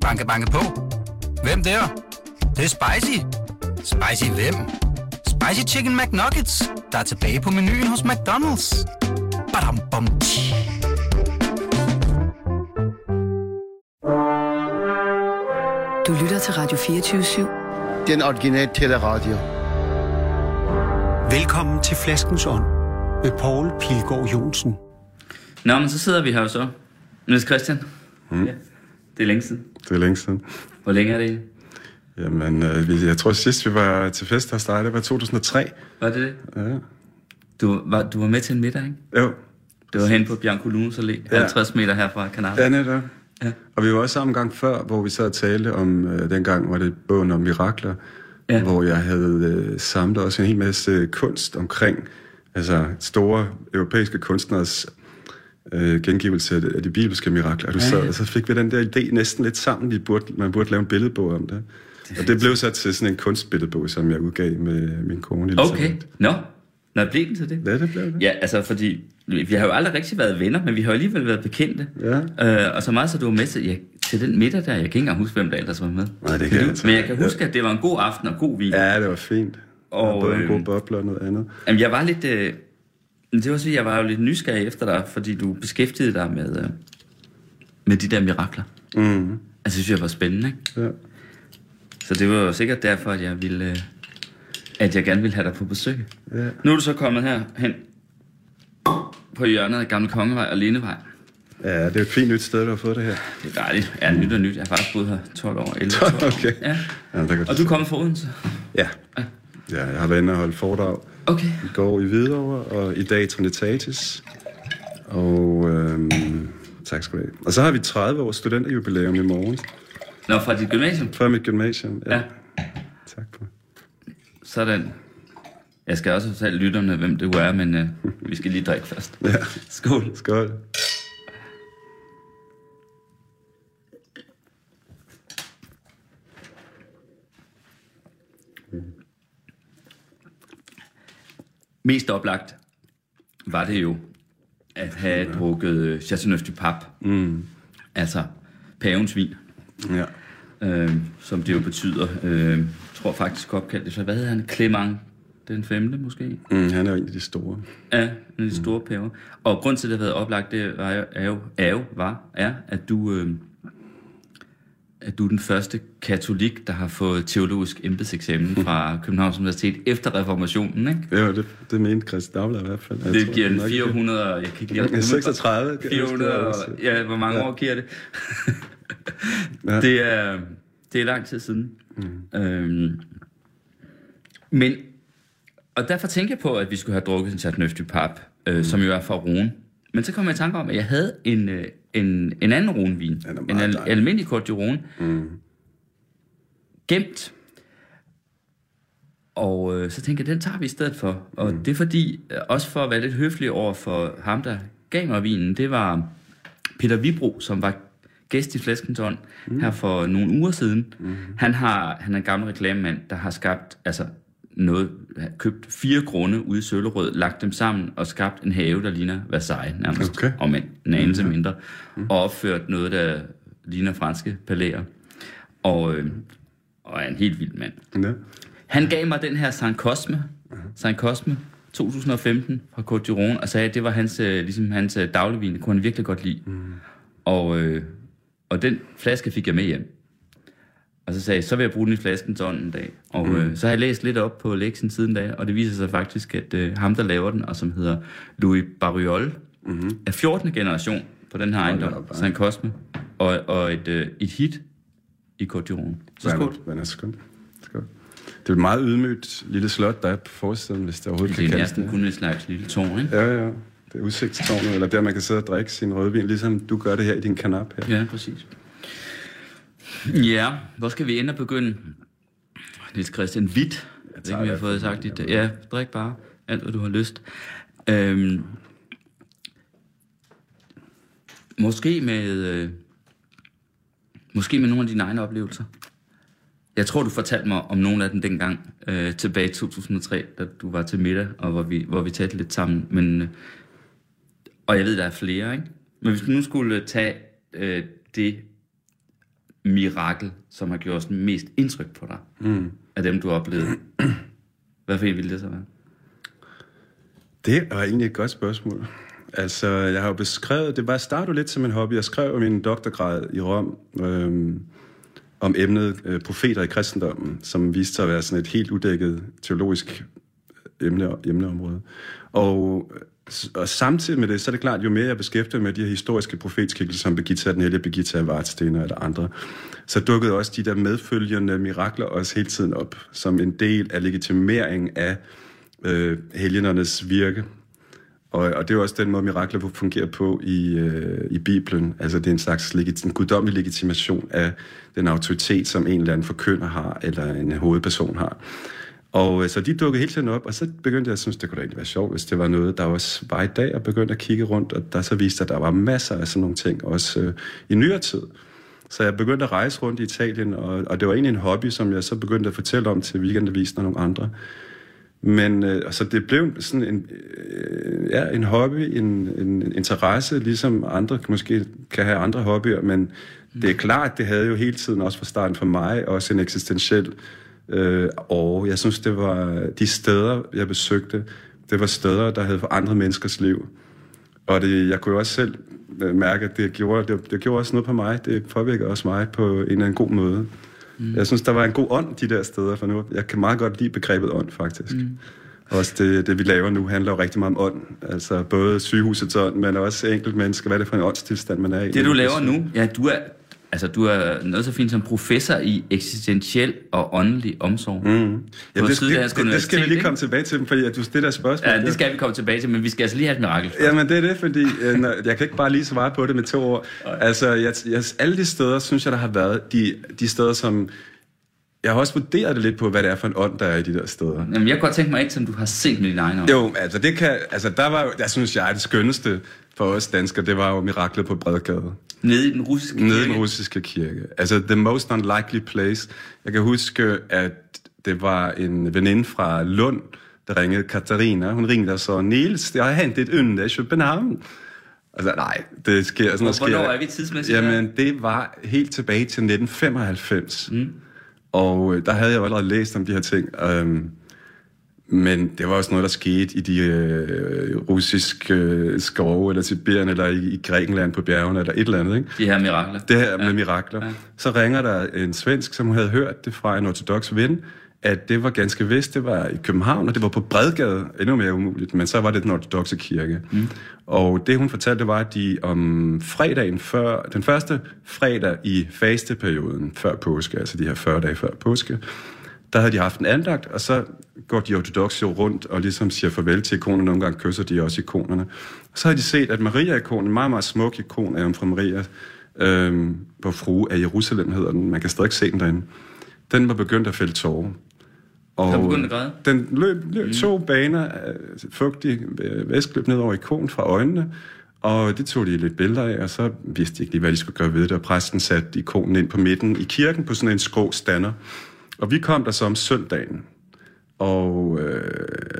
Banke, banke på. Hvem der? Det, det er spicy. Spicy hvem? Spicy Chicken McNuggets, der er tilbage på menuen hos McDonald's. Badum, bom, tji. Du lytter til Radio 24-7. Den originale teleradio. Velkommen til Flaskens Ånd med Poul Pilgaard Jonsen. Nå, men så sidder vi her jo så. Niels Christian. Mm. Ja. Det er længe siden. Det er længe siden. Hvor længe er det? Jamen, øh, jeg tror sidst vi var til fest dig, det var 2003. Var det det? Ja. Du var, du var med til en middag, ikke? Jo. Det var hen på Bianco Lunes Allé, Ja. 50 meter herfra Kanal. Ja, netop. Ja. Og vi var også sammen en gang før, hvor vi sad og talte om, øh, dengang var det bogen om mirakler, Ja. ja. hvor jeg havde øh, samlet også en hel masse kunst omkring, altså store europæiske kunstners øh, gengivelse af, af de bibelske mirakler. Og, du Ja, sad, og så fik vi den der idé næsten lidt sammen, vi burde, man burde lave en billedbog om det. Og det blev så til sådan en kunstbilledbog, som jeg udgav med min kone. Elisabeth. Okay, nå. Nå, blev den til det? Ja, det blev det. Ja, altså fordi, vi har jo aldrig rigtig været venner, men vi har jo alligevel været bekendte. Ja. Øh, og så meget så du var med til, ja, til den middag der, jeg kan ikke engang huske, hvem der ellers var med. Nej, det kan jeg altså Men jeg kan huske, at det var en god aften og god vin. Ja, det var fint. Og, Og både en øh, god boble og noget andet. Jamen, jeg var lidt... Øh, det var fordi, jeg var jo lidt nysgerrig efter dig, fordi du beskæftigede dig med, øh, med de der mirakler. Mm. Altså, det synes jeg var spændende, ikke? Ja. Så det var jo sikkert derfor, at jeg ville... Øh, at jeg gerne ville have dig på besøg. Ja. Nu er du så kommet her hen på hjørnet af Gamle Kongevej og Lindevej. ja, det er et fint nyt sted, du har fået det her. Det er dejligt. Ja, nyt og nyt. Jeg har faktisk boet her 12 år. 11 12 år. Okay. Ja. Ja, der kan Og du er kommet fra Odense? Ja. ja, jeg har været inde og holdt foredrag Okay. i går i Hvidovre, og i dag Trinitatis. Og øhm, tak skal du have. Og så har vi 30 års studenterjubilæum i morgen, Nå, fra dit gymnasium? fra mit gymnasium. Ja. Tak for. Sådan. Jeg skal også fortælle lytterne, hvem det er, men øh, vi skal lige drikke først. Ja. Skål. Skål. Mest oplagt var det jo at have drukket øh, Chateauneuf du Pape. Mm. Altså pavens vin, Ja. øh, som det jo betyder. Øh, tror faktisk opkaldt det. Så hvad hedder han? Clement den femte måske? Mm, han er jo en af de store. Ja, en af de store paver. Og grund til, at det har været oplagt, det var jo, er jo, er jo var, er, at du, øh, at du er den første katolik, der har fået teologisk embedseksamen fra Københavns Universitet efter reformationen, ikke? Ja, det, det mente Christian Dagblad i hvert fald. Jeg Det tror, giver en nok- 400, og- jeg kan ikke lige... Ja, 36. kan jeg huske, 400, det var og- også. ja, hvor mange Ja. år giver det? Ja. Det er, det er lang tid siden. Mm. Øhm, men, og derfor tænker jeg på, at vi skulle have drukket en Chateauneuf du Pape, øh, mm. som jo er fra Rhone. Men så kom jeg i tanke om, at jeg havde en, øh, en, en anden er En al- dejlig. almindelig Côte du. Mm. Gemt. Og øh, så tænker jeg, den tager vi i stedet for. Og mm. det er fordi, øh, også for at være lidt høflig over for ham, der gav mig vinen, det var Peter Vibro, som var gæst i Flæskentårn mm. her for nogle uger siden. Mm. Han, har, han er en gammel reklamemand, der har skabt altså noget, har købt fire grunde ude i Søllerød, lagt dem sammen og skabt en have, der ligner Versailles nærmest, Okay. om en, en anelse mindre, og opført noget, der ligner franske palæer. Og, øh, og er en helt vild mand. Ja. Han gav mig den her San Cosme, San Cosme 2015 fra Côte d'Iron, og sagde, at det var hans, øh, ligesom hans øh, dagligvin. Det kunne han virkelig godt lide. Mm. Og, øh, og den flaske fik jeg med hjem. Og så sagde jeg, så vil jeg bruge den i flasken sådan en dag. Og mm. øh, så har jeg læst lidt op på lektien siden da, og det viser sig faktisk, at øh, ham, der laver den, og som hedder Louis Barriol, mm. er 14. generation på den her ejendom, San Cosme, og, og et, øh, et hit i Côte. Så skål. Men er skål. skål. Det er et meget ydmygt lille slot, der er på forsiden, hvis det overhovedet Det kan er kaldes næsten det. kun et slags lille tårn, ikke? Ja, ja. Det er udsigtstårnet, eller der, man kan sidde og drikke sin rødvin, ligesom du gør det her i din kanap her. Ja, præcis. Ja, hvor skal vi ende og begynde? Niels Christian Hvidt. Jeg ikke, om jeg har fået sagt dit. Ja, drik bare alt, hvad du har lyst. Øhm, måske med... Øh, måske med nogle af dine egne oplevelser. Jeg tror, du fortalte mig om nogle af dem dengang, øh, tilbage i 2003, da du var til middag, og hvor vi, hvor vi talte lidt sammen. Men, øh, og jeg ved, der er flere, ikke? Men hvis du nu skulle tage øh, det mirakel, som har gjort sådan mest indtryk på dig? Mm. Af dem, du har oplevet? Hvad for en ville det så være? Det var egentlig et godt spørgsmål. Altså, jeg har jo beskrevet, det var startet lidt som en hobby. Jeg skrev min doktorgrad i Rom øhm, om emnet øh, profeter i kristendommen, som viste sig at være sådan et helt udækket teologisk emne, emneområde. Og, og samtidig med det, så er det klart, jo mere jeg beskæftiger med de her historiske profetskikkelser, som Birgitta den hellige, Birgitta Vartstener eller andre, så dukkede også de der medfølgende mirakler også hele tiden op, som en del af legitimering af øh, helgenernes virke. Og, og det er jo også den måde, mirakler fungerer på i, øh, i Bibelen. Altså det er en slags legit, en guddommelig legitimation af den autoritet, som en eller anden forkynder har, eller en hovedperson har. Og øh, så de dukkede hele tiden op, og så begyndte jeg at synes, det kunne da egentlig være sjovt, hvis det var noget, der også var i dag, og begyndte at kigge rundt, og der så viste, at der var masser af sådan nogle ting, også øh, i nyere tid. Så jeg begyndte at rejse rundt i Italien, og, og det var egentlig en hobby, som jeg så begyndte at fortælle om til weekendavisen og nogle andre. Men øh, altså, det blev sådan en, øh, ja, en hobby, en, en interesse, ligesom andre måske kan have andre hobbyer, men det er klart, det havde jo hele tiden, også fra starten for mig, også en eksistentiel øh, år. Jeg synes, det var de steder, jeg besøgte, det var steder, der havde forandret menneskers liv. Og det, jeg kunne jo også selv øh, mærke, at det gjorde, det, det gjorde også noget på mig. Det påvirker også mig på en eller anden god måde. Mm. Jeg synes, der var en god ånd de der steder, for nu jeg kan meget godt lide begrebet ånd, faktisk. Mm. Også det, det, vi laver nu, handler jo rigtig meget om ånd. Altså både sygehusets ånd, men også enkelt mennesker. Hvad er det for en åndstilstand, man er i? Det, du laver nu, ja, du er, altså, du er noget så fint som professor i eksistentiel og åndelig omsorg. Mm. Jamen, det, det, det, det skal vi lige komme tilbage til, fordi at du stiller spørgsmål. Ja, det skal vi komme tilbage til, men vi skal altså lige have et mirakel først. Jamen, det er det, fordi øh, jeg kan ikke bare lige svare på det med to ord. Altså, jeg, jeg, alle de steder, synes jeg, der har været, de, de steder, som jeg har også vurderet det lidt på, hvad det er for en ånd, der er i de der steder. Jamen, jeg kan godt tænke mig ikke, som du har set med dine egne øjne. Jo, altså det kan, altså der var der synes jeg, det skønneste for os danskere, det var jo miraklet på Bredgade. Nede i den russiske kirke? Nede i den russiske kirke. Altså, the most unlikely place. Jeg kan huske, at det var en veninde fra Lund, der ringede Katarina. Hun ringede og så, Niels, det har hentet et under i København. Altså, nej, det sker sådan noget. Hvornår er vi tidsmæssigt? Jamen, det var helt tilbage til 1995. Mm. Og øh, der havde jeg jo allerede læst om de her ting. Um, men det var også noget, der skete i de øh, russiske øh, skove, eller Sibirien, eller i, i Grækenland på bjergene, eller et eller andet. Ikke? De her mirakler. Det her med ja. mirakler. Ja. Så ringer der en svensk, som havde hørt det fra en ortodox ven, at det var ganske vist, det var i København, og det var på Bredgade, endnu mere umuligt, men så var det den ortodoxe kirke. Mm. Og det hun fortalte, var, at de om fredagen før, den første fredag i fasteperioden før påske, altså de her 40 dage før påske, der havde de haft en andagt, og så går de ortodoxe jo rundt og ligesom siger farvel til ikonerne. Nogle gange kysser de også ikonerne. Og så har de set, at Maria-ikonen, en meget, meget smuk ikon af Jomfru Maria, øhm, hvor frue af Jerusalem hedder den, man kan stadig se den derinde, den var begyndt at fælde tårer. Og den begyndte at græde? Den løb, løb mm. to baner af fugtig væskeløb ned over ikonen fra øjnene, og det tog de lidt billeder af, og så vidste de ikke lige, hvad de skulle gøre ved det, og præsten satte ikonen ind på midten i kirken på sådan en skrå stander. Og vi kom der så om søndagen, og øh,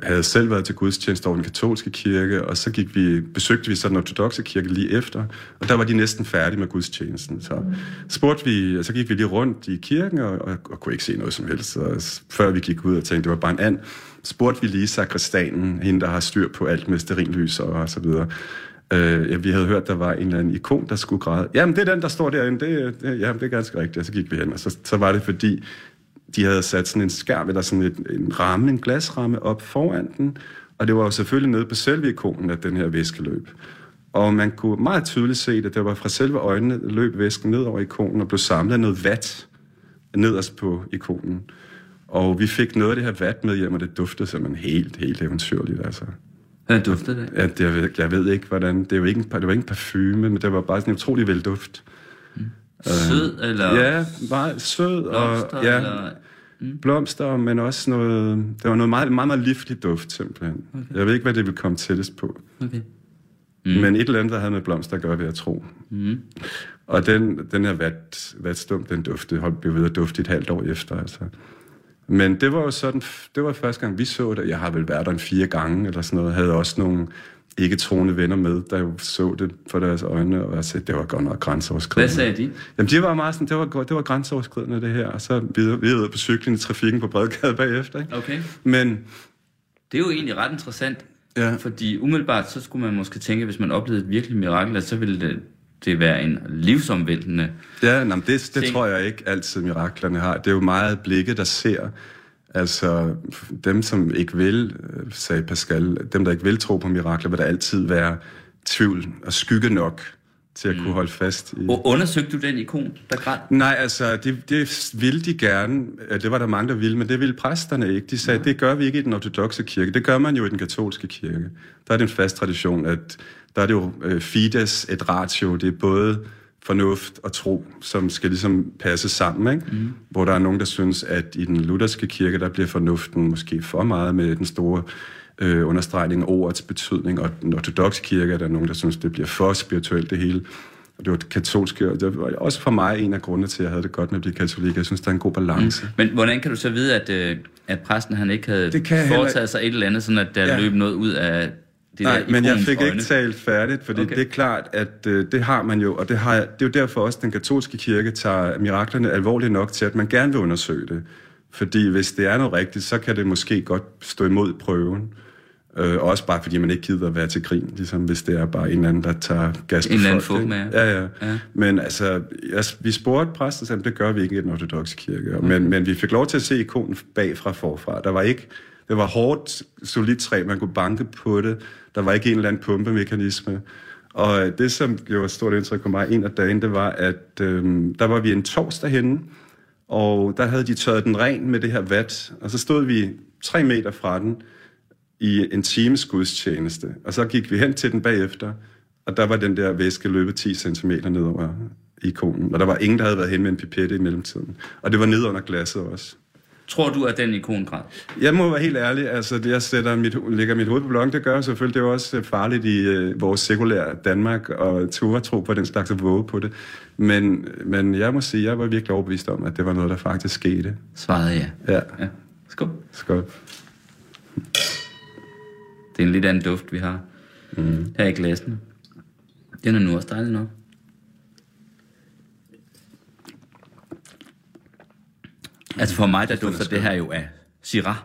havde selv været til gudstjeneste over den katolske kirke, og så gik vi, besøgte vi så den ortodoxe kirke lige efter, og der var de næsten færdige med gudstjenesten. Så spurgte vi, og så gik vi lige rundt i kirken, og, og, og kunne ikke se noget som helst. Og før vi gik ud og tænkte, det var bare en and, spurgte vi lige sakristanen, hende der har styr på alt med sterinlys og, og så videre. Øh, ja, vi havde hørt, der var en eller anden ikon, der skulle græde. Jamen, det er den, der står derinde. Det, det, jamen, det er ganske rigtigt. Og så gik vi hen, og så, så var det fordi, de havde sat sådan en skærm, eller sådan et, en ramme, en glasramme op foran den, og det var jo selvfølgelig nede på selve ikonen, at den her væske løb. Og man kunne meget tydeligt se, at det var fra selve øjnene løb væsken ned over ikonen og blev samlet noget vat nederst på ikonen. Og vi fik noget af det her vat med hjem, og det duftede simpelthen helt, helt eventyrligt. Altså. Hvad duftede det? Ja, det jeg, ved, jeg ved ikke, hvordan... Det var ikke, det var ikke en parfume, men det var bare sådan en utrolig vel duft. Sød, øh, eller? Ja, meget sød. Blomster, og, ja, eller? Mm. Blomster, men også noget... Det var noget meget, meget, meget livlig duft, simpelthen. Okay. Jeg ved ikke, hvad det vil komme tættest på. Okay. Mm. Men et eller andet, der havde med blomster at gøre, vil jeg tro. Mm. Og den, den her vat, vatstum, den duftede, holdt blev ved at dufte et halvt år efter, altså. Men det var jo sådan, det var første gang, vi så det. Jeg har vel været der en fire gange, eller sådan noget. Havde også nogle ikke troende venner med, der jo så det for deres øjne, og jeg sagde, det var godt nok grænseoverskridende. Hvad sagde de? Jamen, de var meget sådan, det var, det var grænseoverskridende, det her. Og så videre, videre på cyklen i trafikken på Bredgade bagefter, ikke? Okay. Men Det er jo egentlig ret interessant, Ja. fordi umiddelbart så skulle man måske tænke, hvis man oplevede et virkelig mirakel, at så ville det, det være en livsomvæltende... Ja, nej, det, det Ting. tror jeg ikke altid miraklerne har. Det er jo meget blikket, der ser. Altså, dem som ikke vil, øh, sagde Pascal, dem der ikke vil tro på mirakler, vil der altid være tvivl og skygge nok til at kunne holde fast i... Og undersøgte du den ikon, der græd? Nej, altså, det, det ville de gerne. Det var der mange, der ville, men det ville præsterne ikke. De sagde, det gør vi ikke i den ortodoxe kirke. Det gør man jo i den katolske kirke. Der er det en fast tradition, at der er det jo øh, fides et ratio. Det er både fornuft og tro, som skal ligesom passe sammen. Ikke? Mm. Hvor der er nogen, der synes, at i den lutherske kirke, der bliver fornuften måske for meget med den store øh, understregning af ordets betydning, og den ortodoxe kirke er der nogen, der synes, det bliver for spirituelt det hele. Og det var katolsk kirke, og det var også for mig en af grundene til, at jeg havde det godt med at blive katolik. Jeg synes, der er en god balance. Mm. Men hvordan kan du så vide, at, øh, at præsten han ikke havde Det kan jeg heller- foretaget sig et eller andet, sådan at der ja. løb noget ud af det Nej, der men jeg fik øjne? ikke talt færdigt, fordi okay. Det er klart, at øh, det har man jo, og det, har, det er jo derfor også, at den katolske kirke tager miraklerne alvorligt nok til, at man gerne vil undersøge det. Fordi hvis det er noget rigtigt, så kan det måske godt stå imod prøven. Øh, også bare fordi man ikke gider at være til grin, ligesom hvis det er bare en eller anden, der tager gas på En eller anden fugmager. Ja, ja, Ja. Men altså, jeg, vi spurgte præsten, sagde, det gør vi ikke i den ortodoxe kirke. Okay. Men, men vi fik lov til at se ikonen bagfra forfra. Der var ikke, det var hårdt, solidt træ, man kunne banke på det. Der var ikke en eller anden pumpemekanisme. Og øh, det, som gjorde et stort indtryk på mig en af dagen, det var, at øh, der var vi en torsdag henne, og der havde de tørret den ren med det her vat, og så stod vi tre meter fra den i en times gudstjeneste, og så gik vi hen til den bagefter, og der var den der væske løbet 10 cm ned over ikonen, og der var ingen, der havde været hen med en pipette i mellemtiden. Og det var ned under glasset også. Tror du, at den ikon græd? Jeg må være helt ærlig, altså det, jeg sætter mit, lægger mit hoved på blokken, det gør selvfølgelig, det er jo også øh, farligt i øh, vores sekulære Danmark, og ture tro på den slags og våge på det. Men, men jeg må sige, jeg var virkelig overbevist om, at det var noget, der faktisk skete. Svarede ja. Ja, ja. Skål. skål. Det er en lidt anden duft, vi har mm. her i glassene. Den er nu også dejlig nok. Altså for mig, der dufter det her jo af Syrah.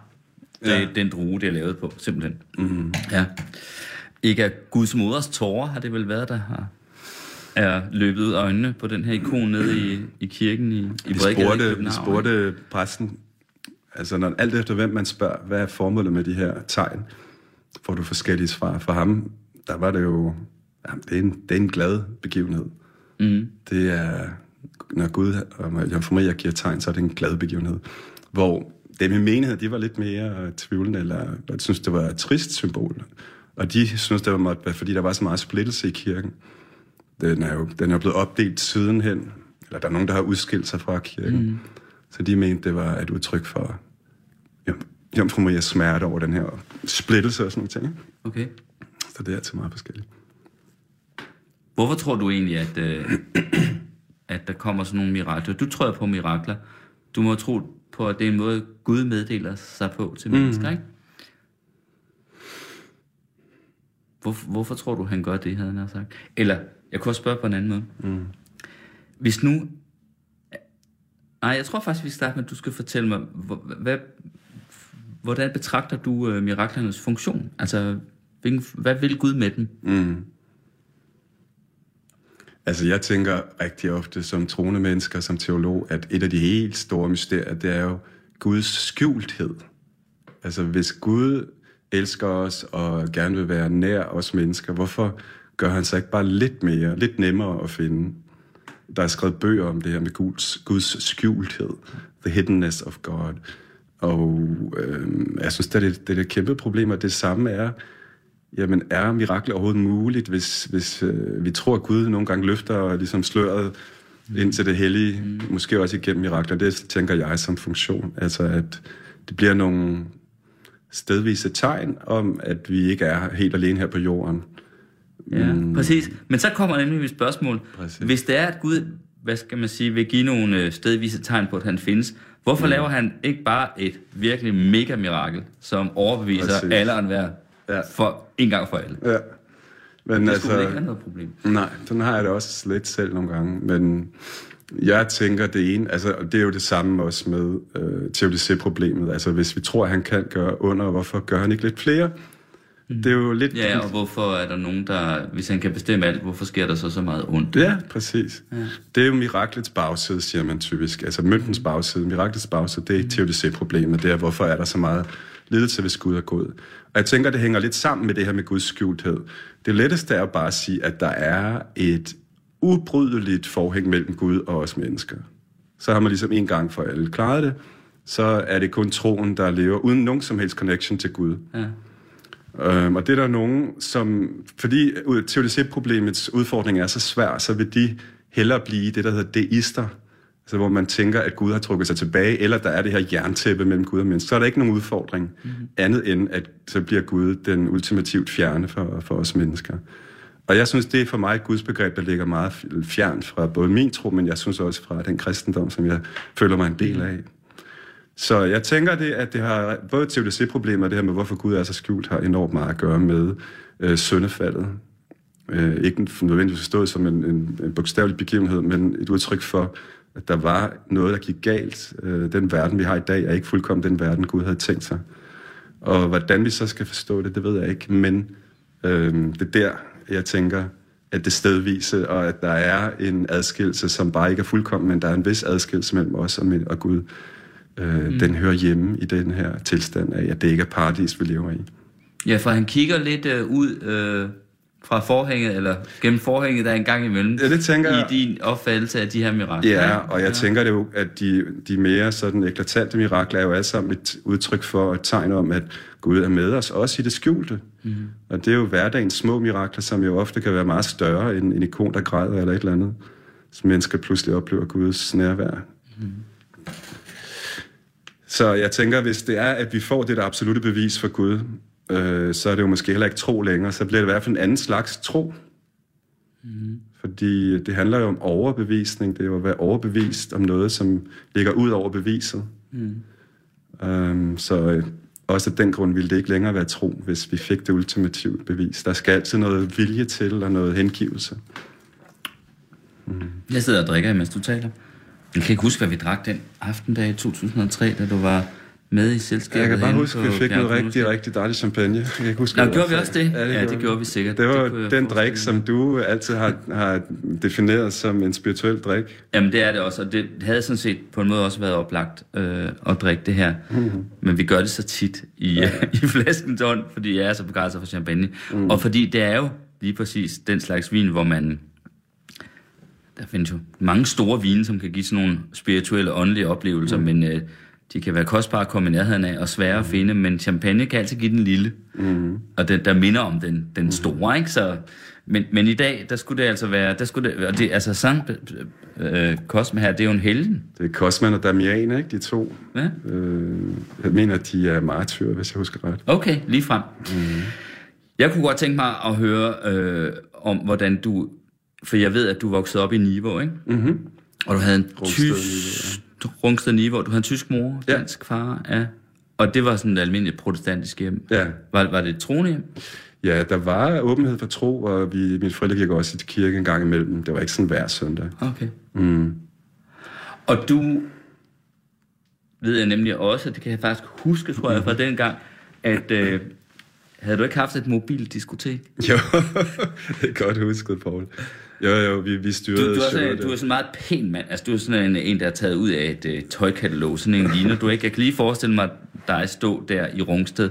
Det er Ja. den drue, det er lavet på, simpelthen. Mm. Ja. Ikke af Guds moders tårer har det vel været, der har er løbet ud af øjnene på den her ikon nede i, i kirken i, i Vi Bredgade i spurgte, vi spurgte præsten, altså når, alt efter hvem man spørger, hvad er formålet med de her tegn, får du forskellige svar. For ham, der var det jo, jamen, det, er en, det er en glad begivenhed. Mm. Det er, når Gud og Jomfru Maria giver tegn, så er det en glad begivenhed. Hvor dem i menighed, de var lidt mere tvivlende, eller synes, det var et trist symbol. Og de synes, det var være, fordi der var så meget splittelse i kirken. Den er jo den er blevet opdelt sidenhen, eller der er nogen, der har udskilt sig fra kirken. Mm. Så de mente, det var et udtryk for Jom- Jomfru Marias smerte over den her splittelse og sådan noget ting. Okay. Så det er altid meget forskelligt. Hvorfor tror du egentlig, at, øh, at der kommer sådan nogle mirakler? Du tror på mirakler. Du må tro på, at det er en måde, Gud meddeler sig på til mennesker, ikke? Hvor, hvorfor tror du, han gør det, havde han sagt? Eller, jeg kunne også spørge på en anden måde. Mm. Hvis nu... Nej, jeg tror faktisk, vi skal starte med, at du skal fortælle mig, hvad, hvordan betragter du øh, miraklernes funktion? Altså, hvilken, hvad vil Gud med dem? Altså, jeg tænker rigtig ofte som troende mennesker, som teolog, at et af de helt store mysterier, det er jo Guds skjulthed. Altså, hvis Gud elsker os og gerne vil være nær os mennesker, hvorfor gør han sig ikke bare lidt mere, lidt nemmere at finde? Der er skrevet bøger om det her med Guds, Guds skjulthed. The hiddenness of God. Og øh, jeg synes, det er det, det er et kæmpe problem, og det samme er, Jamen, er mirakler overhovedet muligt, hvis, hvis øh, vi tror, at Gud nogle gange løfter ligesom sløret ind til det hellige, mm. måske også igennem mirakler. Det tænker jeg som funktion. Altså, at det bliver nogle stedvise tegn om, at vi ikke er helt alene her på jorden. Ja, mm. præcis. Men så kommer nemlig mit spørgsmål. Præcis. Hvis det er, at Gud, hvad skal man sige, vil give nogle øh, stedvise tegn på, at han findes, hvorfor mm. laver han ikke bare et virkelig mega mirakel, som overbeviser Præcis. alle og enhver Ja. for en gang for alle? Ja. Men Det skulle vel ikke være noget problem. Nej, sådan har jeg det også lidt selv nogle gange, men jeg tænker det ene, altså det er jo det samme også med øh, TUDC-problemet, altså hvis vi tror, at han kan gøre under, hvorfor gør han ikke lidt flere? Det er jo lidt... Ja, og hvorfor er der nogen, der... Hvis han kan bestemme alt, hvorfor sker der så så meget ondt? Ja, præcis. Ja. Det er jo miraklets bagside, siger man typisk. Altså møntens bagside, miraklets bagside, det er TUDC-problemet. Det er, hvorfor er der så meget lidelse, hvis Gud er god. Og jeg tænker, det hænger lidt sammen med det her med Guds skjulthed. Det letteste er bare at sige, at der er et ubrydeligt forhæng mellem Gud og os mennesker. Så har man ligesom en gang for alle klaret det. Så er det kun troen, der lever uden nogen som helst connection til Gud. Ja. Øhm, og det er der nogen, som... Fordi TUDC-problemets udfordring er så svær, så vil de hellere blive det, der hedder deister. Altså hvor man tænker, at Gud har trukket sig tilbage, eller der er det her jerntæppe mellem Gud og menneske. Så er der ikke nogen udfordring mm-hmm. andet end, at så bliver Gud den ultimativt fjerne for, for os mennesker. Og jeg synes, det er for mig et gudsbegreb, der ligger meget fjernt fra både min tro, men jeg synes også fra den kristendom, som jeg føler mig en del af. Så jeg tænker, det, at det har både TUDC-problemer, det her med, hvorfor Gud er så skjult, har enormt meget at gøre med øh, syndefaldet. Øh, ikke nødvendigvis forstået som en, en, en bogstavelig begivenhed, men et udtryk for, at der var noget, der gik galt. Øh, den verden, vi har i dag, er ikke fuldkommen den verden, Gud havde tænkt sig. Og hvordan vi så skal forstå det, det ved jeg ikke, men øh, det er der, jeg tænker, at det stedvise, og at der er en adskillelse, som bare ikke er fuldkommen, men der er en vis adskillelse mellem os og, og Gud. Øh, mm. Den hører hjemme i den her tilstand af, at det ikke er paradis, vi lever i. Ja, for han kigger lidt øh, ud øh, fra forhænget, eller gennem forhænget, der er en gang imellem, Ja, det tænker i jeg. din opfattelse af de her mirakler. Ja, og jeg ja. tænker det jo, at de, de mere sådan eklatante mirakler er jo alle sammen et udtryk for et tegn om, at Gud er med os, også i det skjulte. Mm. Og det er jo hverdagens små mirakler, som jo ofte kan være meget større end en ikon, der græder eller et eller andet. Så mennesker pludselig oplever Guds nærvær. Mm. Så jeg tænker, hvis det er, at vi får det der absolute bevis for Gud, øh, så er det jo måske heller ikke tro længere. Så bliver det i hvert fald en anden slags tro. Mm. Fordi det handler jo om overbevisning. Det er jo at være overbevist om noget, som ligger ud over beviset. Mm. Um, så øh, også af den grund ville det ikke længere være tro, hvis vi fik det ultimative bevis. Der skal altid noget vilje til, og noget hengivelse. Jeg sidder og drikker, mens du taler. Jeg kan ikke huske, hvad vi drak den aftendag i 2003, da du var med i selskabet. Jeg kan bare huske, at vi fik noget rigtig, rigtig dejlig champagne. Jeg kan ikke huske, Nå, gjorde vi også det? Ja, det vi. gjorde vi sikkert. Det var Det den drik, som du altid har, har defineret som en spirituel drik. Jamen det er det også, og det havde sådan set på en måde også været oplagt øh, at drikke det her. Mm-hmm. Men vi gør det så tit i, ja. i flaskens ånd, fordi jeg er så begejstret for champagne. Mm. Og fordi det er jo lige præcis den slags vin, hvor man... Der findes jo mange store vine, som kan give sådan nogle spirituelle, åndelige oplevelser, mm. men øh, de kan være kostbare at komme i nærheden af og svære at finde, men champagne kan altid give den lille. Mm. Og den, der minder om den, den store, ikke? Så, men, men i dag, der skulle det altså være... Der skulle det, og det, altså Sankt øh, Cosme her, det er jo en helgen. Det er Cosman og Damian, ikke? De to. Ja? Øh, jeg mener, de er martyrer, hvis jeg husker ret. Okay, lige frem. Mm. Jeg kunne godt tænke mig at høre øh, om, hvordan du... For jeg ved, at du voksede op i Niveau, ikke? Mm-hmm. Og du havde en tysk... Rungsted Niveau. Du havde en tysk mor, Ja. dansk far, ja. Og det var sådan et almindeligt protestantisk hjem. Ja. Var, var det et troende hjem? Ja, der var åbenhed for tro, og vi, mine forældre gik også til kirke en gang imellem. Det var ikke sådan hver søndag. Okay. Mm. Og du ved jeg nemlig også, det kan jeg faktisk huske, tror jeg, fra den gang, at øh, havde du ikke haft et mobildiskotek? Jo, det er godt husket, Paul. Jo, jo, vi, vi Du, styrede du, er sådan, du er sådan en meget pæn mand. Altså, du er sådan en, en der er taget ud af et øh, tøjkatalog. Sådan en ligner du ikke. Jeg kan lige forestille mig dig stå der i Rungsted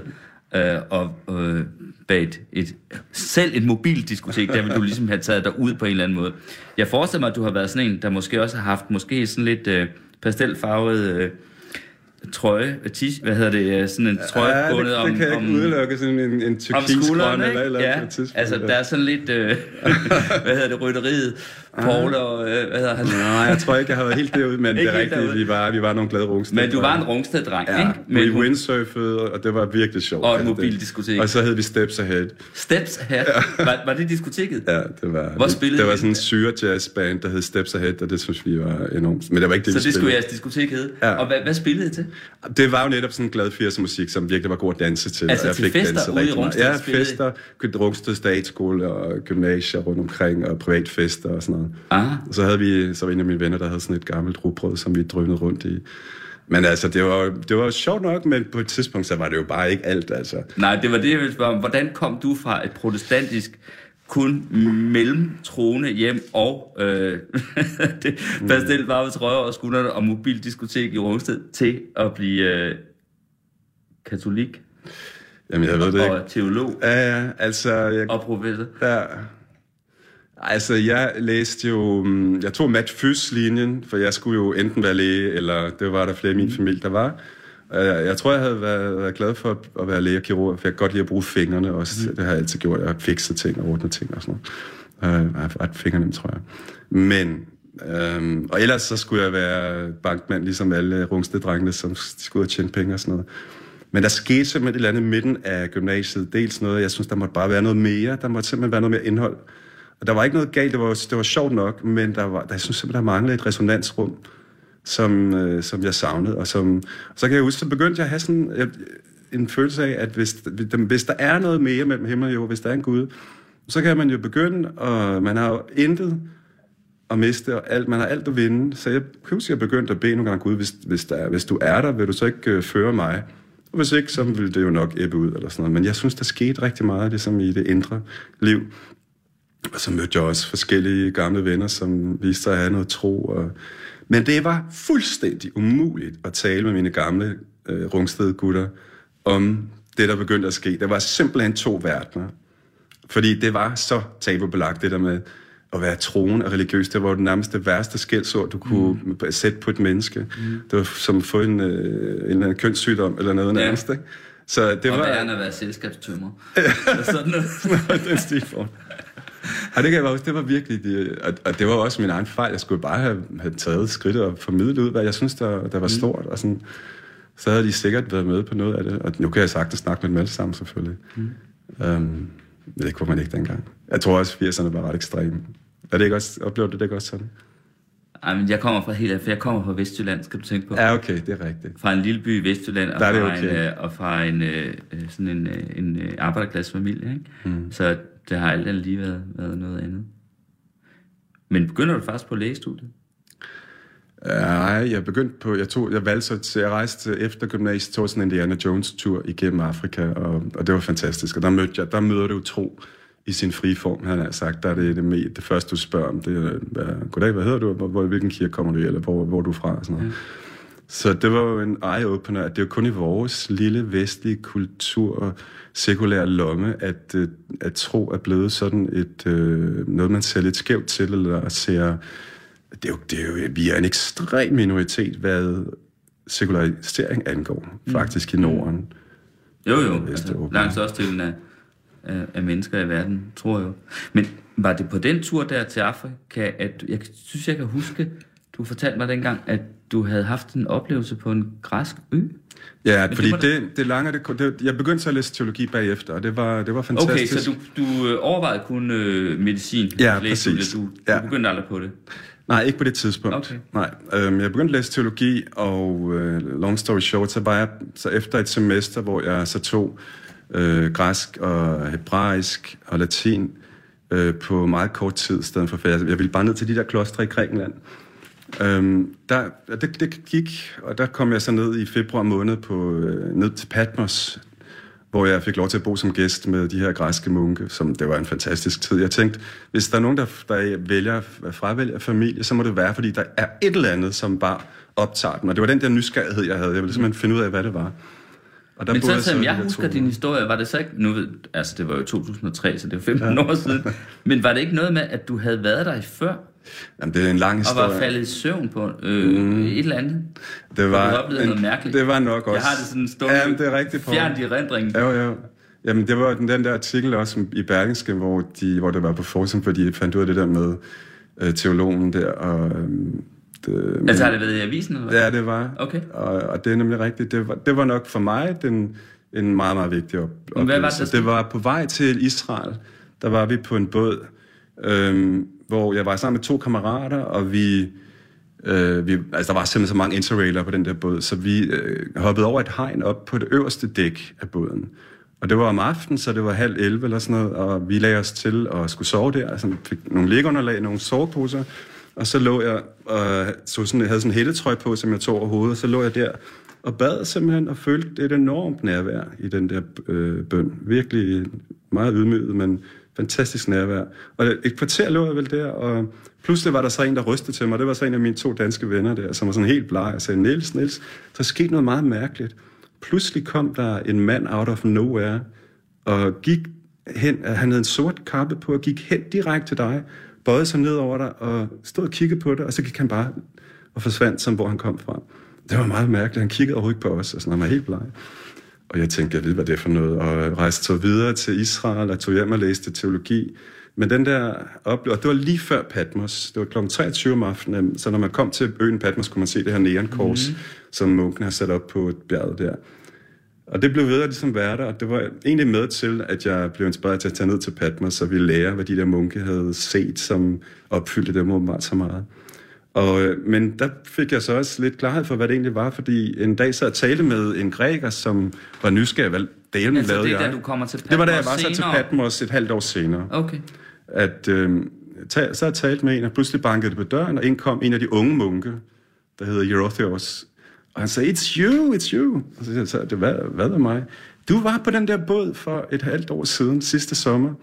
øh, og øh, bag et, et, selv et mobildiskotek, der vil du ligesom have taget dig ud på en eller anden måde. Jeg forestiller mig, at du har været sådan en, der måske også har haft måske sådan lidt øh, pastelfarvet øh, trøje, t- hvad hedder det, øh, sådan en trøje ja, det, bundet det om, kan jeg om, ikke udelukke, sådan en, en skuldrene, eller et eller Ja, et tidspunkt. altså der er sådan lidt, øh, hvad hedder det, rytteriet, Paul og, øh, hvad hedder han? Nej, jeg tror ikke, jeg har været helt derude, men det er rigtigt, vi var, vi var nogle glade rungsted. Men du var en Rungsted-dreng, Ja, ikke? vi Med windsurfede, og det var virkelig sjovt. Og et alt det. mobildiskotek. Og så hed vi Steps Ahead. Steps her. Var, var det diskoteket? Ja, det var... Hvor spillede Det var sådan en syre jazzband, der hed Steps Ahead, og det synes vi var enormt. Men det var ikke det, Så vi det skulle jeres diskotek hedde. Ja. Og hvad, hvad spillede I til? Det var jo netop sådan en glad 80'er musik, som virkelig var god at danse til. Altså og jeg til fik fester danset ude i. Rungsted Ja, fester. Rungsted Statsskole og gymnasier rundt omkring, og privatfester og sådan noget. Ah. Og så havde vi, så var en af mine venner, der havde sådan et gammelt rugbrød, som vi drønede rundt i. Men altså, det var, det var sjovt nok, men på et tidspunkt, så var det jo bare ikke alt, altså. Nej, det var det, jeg ville spørge om. Hvordan kom du fra et protestantisk kun mellemtroende hjem og øh, pastel varme trøjer og skuldrene og mobildiskotek i Rungsted til at blive øh, katolik Jamen, jeg ved det ikke. og teolog Ja, ja, altså, jeg, og professor? Ja. Altså, jeg læste jo... mm, Jeg tog Matt Fys-linjen, for jeg skulle jo enten være læge, eller det var der flere i min familie, der var. Jeg tror, jeg havde været, været glad for at- være læge kirurg, for jeg kan godt lide at bruge fingrene også. Det har jeg altid gjort. Jeg har fikset ting og ordnet ting og sådan noget. Jeg har ret fingernem, tror jeg. Men... Øhm, og ellers så skulle jeg være bankmand, ligesom alle rungstedrengene, som skulle ud og tjene penge og sådan noget. Men der skete simpelthen et eller andet i midten af gymnasiet. Dels noget, jeg synes, der måtte bare være noget mere. Der måtte simpelthen være noget mere indhold. Og der var ikke noget galt, det var, det var sjovt nok, men der var, der, jeg synes simpelthen, der manglede et resonansrum, som, øh, som jeg savnede. Og som, så kan jeg huske, så begyndte jeg at have sådan jeg, en følelse af, at hvis, hvis der er noget mere mellem himmel og jord, hvis der er en Gud, så kan man jo begynde, og man har jo intet at miste, og alt, man har alt at vinde. Så jeg kan huske, at jeg begyndte at bede nogle gange, Gud, hvis, hvis, der, er- hvis du er der, vil du så ikke øh, føre mig? Og hvis ikke, så ville det jo nok æbbe ud, eller sådan noget. Men jeg synes, der skete rigtig meget, ligesom i det indre liv. Og så mødte jeg også forskellige gamle venner, som viste sig at have noget tro. Og... Men det var fuldstændig umuligt at tale med mine gamle øh, rungsted gutter om det, der begyndte at ske. Der var simpelthen to verdener. Fordi det var så tabubelagt, det der med at være troen og religiøs. Det var jo det nærmeste værste skældsord, du kunne mm. sætte på et menneske. Mm. Det var som at få en, øh, en eller anden kønssygdom eller noget Ja. nærmest. Ikke? Så det Og var... værre at være selskabstømmer. Eller sådan noget. den stilform. Ja, det kan jeg bare huske, det var virkelig, det, og, og det var også min egen fejl. Jeg skulle bare have, have taget skridt og formidlet ud, hvad jeg synes, der, der var stort. Og sådan, så havde de sikkert været med på noget af det. Og nu kan jeg sagtens snakke med dem alle sammen, selvfølgelig. Mm. Um, det kunne man ikke dengang. Jeg tror også, 80'erne var ret ekstreme. Er det ikke også, oplever du det ikke også sådan? Ej, men jeg kommer fra helt for jeg kommer fra Vestjylland, skal du tænke på. Ja, okay, det er rigtigt. Fra en lille by i Vestjylland, og Der er det fra, okay. en, øh, og fra en, øh, øh, sådan en, en arbejderklassefamilie. Ikke? Mm. Så det har alt lige været, været noget andet. Men begynder du faktisk på lægestudiet? Nej, jeg begyndte på, jeg tog, jeg valgte til, jeg rejste efter gymnasiet, tog sådan en Indiana Jones tur igennem Afrika, og, og det var fantastisk. Og der, mødte jeg, der møder du tro i sin frie form, han har sagt. Der er det, det, med, det første, du spørger om, det er, goddag, hvad hedder du, hvor, hvor, hvilken kirke kommer du i, eller hvor, hvor er du fra, og sådan noget. Så det var jo en eye-opener, at det er jo kun i vores lille vestlige kultur og sekulære lomme, at, øh, at tro er blevet sådan et, øh, noget, man ser lidt skævt til, eller ser... Det er jo, det er jo, vi er en ekstrem minoritet, hvad sekularisering angår, faktisk i Norden. Jo, jo. Altså, langt størstedelen af, af, af mennesker i verden, tror jeg jo. Men var det på den tur der til Afrika, at jeg synes, jeg kan huske, du fortalte mig dengang, at du havde haft en oplevelse på en græsk ø? Ja, det fordi var det, det, lange, det, det, jeg begyndte så at læse teologi bagefter, og det var, det var fantastisk. Okay, så du, du øh, overvejede kun øh, medicin? Ja, Læste du præcis. det? Du, Ja. du begyndte aldrig på det? Nej, ikke på det tidspunkt. Okay. Nej, øhm, jeg begyndte at læse teologi, og øh, long story short, så var jeg så efter et semester, hvor jeg så tog øh, græsk og hebraisk og latin øh, på meget kort tid, i stedet for, for jeg, jeg ville bare ned til de der klostre i Grækenland. Øhm, der, det, det gik, og der kom jeg så ned i februar måned på, øh, ned til Patmos, hvor jeg fik lov til at bo som gæst med de her græske munke, som det var en fantastisk tid. Jeg tænkte, hvis der er nogen, der, der vælger at fravælge familie, så må det være, fordi der er et eller andet, som bare optager dem. Og det var den der nysgerrighed, jeg havde. Jeg ville simpelthen finde ud af, hvad det var. Og der Men boede så, som jeg der husker din historie, var det så ikke... Nu ved, altså, det var jo 2003, så det er 15 ja. år siden. Men var det ikke noget med, at du havde været der i før, Jamen, det er en lang og historie. var faldet i søvn på øh, mm. et eller andet? det var, oplevet noget mærkeligt? Det var nok også. Jeg har det sådan stående Ja, men det er rigtigt. Poul. fjernt i rendringen. Jo, jo. Jamen, det var den, den der artikel også i Berlingske, hvor, de, hvor det var på forsiden, fordi de fandt ud af det der med øh, teologen der. Og, øhm, det, Altså har det været i avisen? Eller? Ja, det var. Okay. Og, og det er nemlig rigtigt. Det var, det var nok for mig den, en meget, meget vigtig op, Men hvad var det, oplevelse. det var på vej til Israel. Der var vi på en båd, øhm, hvor jeg var sammen med to kammerater, og vi Øh, vi, altså, der var simpelthen så mange interrailer på den der båd, så vi øh, hoppede over et hegn op på det øverste dæk af båden. Og det var om aftenen, så det var halv 11 eller sådan noget, og vi lagde os til og skulle sove der. Altså, fik nogle liggeunderlag, nogle soveposer, og så lå jeg og så sådan, jeg havde sådan en hættetrøj på, som jeg tog over hovedet, og så lå jeg der og bad simpelthen og følte et enormt nærvær i den der øh, bøn. Virkelig meget ydmyget, men fantastisk nærvær. Og et kvarter lå jeg vel der, og pludselig var der så en, der rystede til mig. Det var så en af mine to danske venner der, som var sådan helt bleg. og sagde, Niels, Niels, der skete noget meget mærkeligt. Pludselig kom der en mand out of nowhere, og gik hen, han havde en sort kappe på, og gik hen direkte til dig, bøjede sig ned over dig, og stod og kiggede på dig, og så gik han bare og forsvandt, som hvor han kom fra. Det var meget mærkeligt. Han kiggede overhovedet ikke på os, og sådan, han var helt bleg. Og jeg tænkte, jeg ved, hvad det er for noget, og rejste så videre til Israel, og tog hjem og læste teologi. Men den der oplevelse, det var lige før Patmos, det var kl. 23 om aftenen, så når man kom til øen Patmos, kunne man se det her neonkors, mm. som munken har sat op på et bjerg der. Og det blev ved at ligesom være der, og det var egentlig med til, at jeg blev inspireret til at tage ned til Patmos, så vi lære, hvad de der munke havde set, som opfyldte dem åbenbart så meget. Og, øh, men der fik jeg så også lidt klarhed for, hvad det egentlig var, fordi en dag så jeg talte med en græker, som var nysgerrig, hvad delen Altså, lavede det er jeg. da du kommer til Patmos Det var da jeg var så til? Patmos et halvt år senere. Okay. At, øh, ta, så jeg talt med en, og pludselig bankede det på døren, og ind kom en af de unge munke, der hedder Erotheos. Og han sagde, it's you, it's you. Og så sagde jeg, det, hvad, hvad er mig? Du var på den der båd for et halvt år siden, sidste sommer.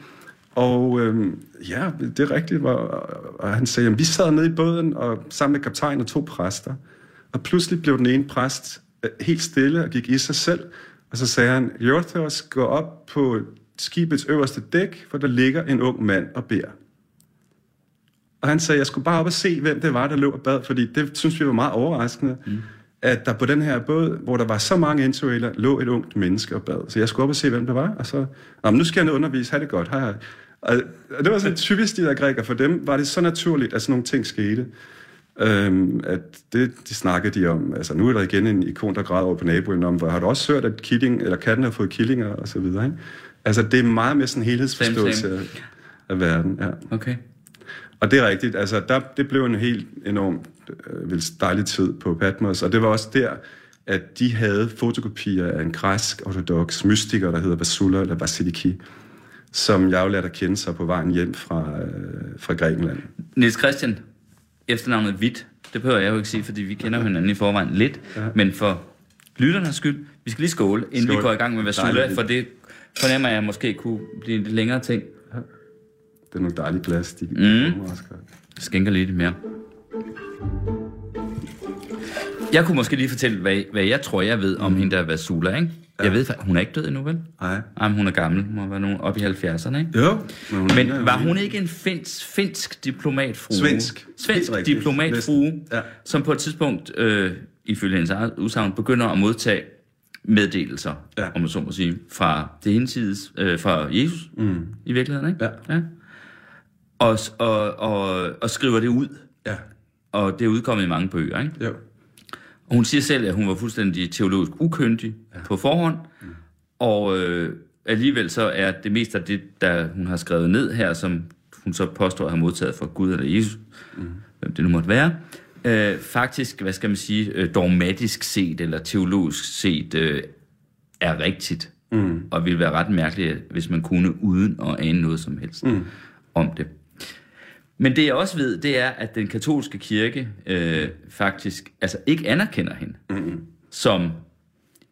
Og øhm, ja, det er rigtigt. Var, og han sagde, jamen, vi sad nede i båden og sammen med kaptajnen og to præster. Og pludselig blev den ene præst øh, helt stille og gik i sig selv. Og så sagde han, Erotheos, gå op på skibets øverste dæk, for der ligger en ung mand og beder. Og han sagde, jeg skulle bare op og se, hvem det var, der lå og bad, fordi det synes vi var meget overraskende, mm. at der på den her båd, hvor der var så mange interrailer, lå et ungt menneske og bad. Så jeg skulle op og se, hvem det var, og så, nu skal jeg undervise, ha' det godt, hej hej. Og og det var sådan typisk de der græker, for dem var det så naturligt, at sådan nogle ting skete. Øhm, at det, de snakkede de om, altså nu er der igen en ikon, der græder over på naboen om, hvor har du også hørt, at killing, eller katten har fået killinger, og så videre, ikke? Altså det er meget med sådan en helhedsforståelse Same, af, af verden, ja. Okay. Og det er rigtigt, altså der, det blev en helt enormt øh, dejlig tid på Patmos, og det var også der, at de havde fotokopier af en græsk ortodox mystiker, der hedder Vasula eller Vasiliki, som jeg jo lærte at kende sig på vejen hjem fra, øh, fra Grækenland. Niels Christian, efternavnet Hvidt, det behøver jeg jo ikke sige, fordi vi kender hinanden i forvejen lidt, ja. men for lytternes skyld, vi skal lige skåle, inden Skål. vi går i gang med Vasula, for det fornemmer jeg måske kunne blive en lidt længere ting. Det er nogle dejlige glas, de Mm. skænker lidt mere. Jeg kunne måske lige fortælle, hvad, hvad jeg tror, jeg ved om hende der Vasula, ikke? Jeg ved, fa- hun er ikke død endnu, vel? Nej. Ej, men hun er gammel. Hun må være nogen op i 70'erne, ikke? Jo. Men, hun, Men ja, var hun ikke en finsk, finsk diplomatfrue? Svensk. Svensk diplomatfrue. Ja. som på et tidspunkt, øh, ifølge hendes udsagn, begynder at modtage meddelelser, Ja. ja. om man så må sige, fra det hinsides, øh, fra Jesus mm. i virkeligheden, ikke? Ja. ja. Og, og, og, og skriver det ud, Ja. og det er udkommet i mange bøger, ikke? Jo. Og hun siger selv, at hun var fuldstændig teologisk ukyndig ja. på forhånd, mm. og øh, alligevel så er det meste af det, der hun har skrevet ned her, som hun så påstår at have modtaget fra Gud eller Jesus, mm. hvem det nu måtte være, øh, faktisk, hvad skal man sige, øh, dogmatisk set eller teologisk set øh, er rigtigt. Mm. Og ville være ret mærkeligt, hvis man kunne uden at ane noget som helst mm. om det. Men det jeg også ved, det er, at den katolske kirke øh, faktisk altså ikke anerkender hende mm. som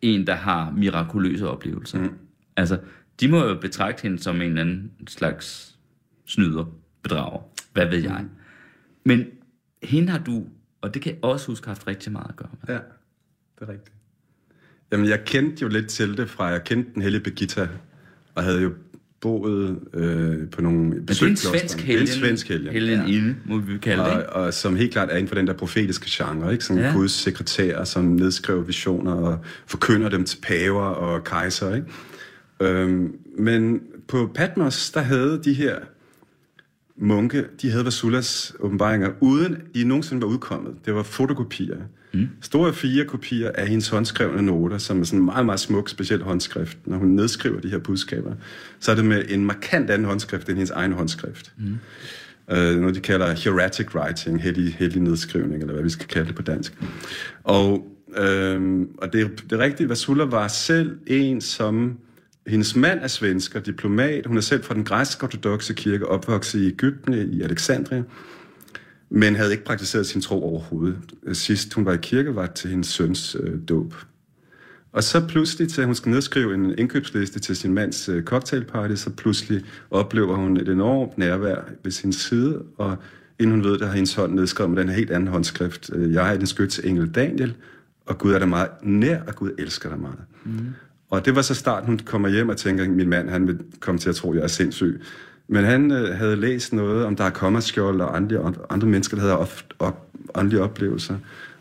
en, der har mirakuløse oplevelser. Mm. Altså, de må jo betragte hende som en eller anden slags snyder, bedrager, hvad ved jeg. Men hende har du, og det kan jeg også huske, haft rigtig meget at gøre med. Ja, det er rigtigt. Jamen, jeg kendte jo lidt til det fra, jeg kendte den hellige Birgitta, og havde jo boet øh, på nogle Men det er en svensk Det er helgen. en svensk helgen. Helgen ja. må vi kalde det, og, og som helt klart er inden for den der profetiske genre, ikke? Som Ja. ja. Guds sekretær, som nedskriver visioner og forkynder dem til paver og kejser, ikke? Øhm, men på Patmos, der havde de her munke, de havde Vasulas åbenbaringer, uden de nogensinde var udkommet. Det var fotokopier. Mm. Store fire kopier af hendes håndskrevne noter, som er sådan en meget, meget smuk, speciel håndskrift. Når hun nedskriver de her budskaber, så er det med en markant anden håndskrift end hendes egen håndskrift. Mm. Øh, noget, de kalder hieratic writing, hellig, hellig nedskrivning, eller hvad vi skal kalde det på dansk. Og, øh, og det, det rigtige, Vasula var selv en, som... Hendes mand er svensker, diplomat. Hun er selv fra den græsk-ortodoxe kirke, opvokset i Ægypten, i Alexandria, men havde ikke praktiseret sin tro overhovedet. Sidst hun var i kirke, var til hendes søns øh, dåb. Og så pludselig, til hun skal nedskrive en indkøbsliste til sin mands øh, cocktailparty, så pludselig oplever hun et enormt nærvær ved sin side, og inden hun ved det, har hendes hånd nedskrevet med den her helt anden håndskrift. Øh, jeg er den skyts engel Daniel, og Gud er der meget nær, og Gud elsker dig meget. Mm. Og det var så starten, hun kommer hjem og tænker, at min mand han vil komme til at tro, at jeg er sindssyg. Men han øh, havde læst noget om, der er kommerskjold og andre, andre mennesker, der havde op, op, åndelige oplevelser.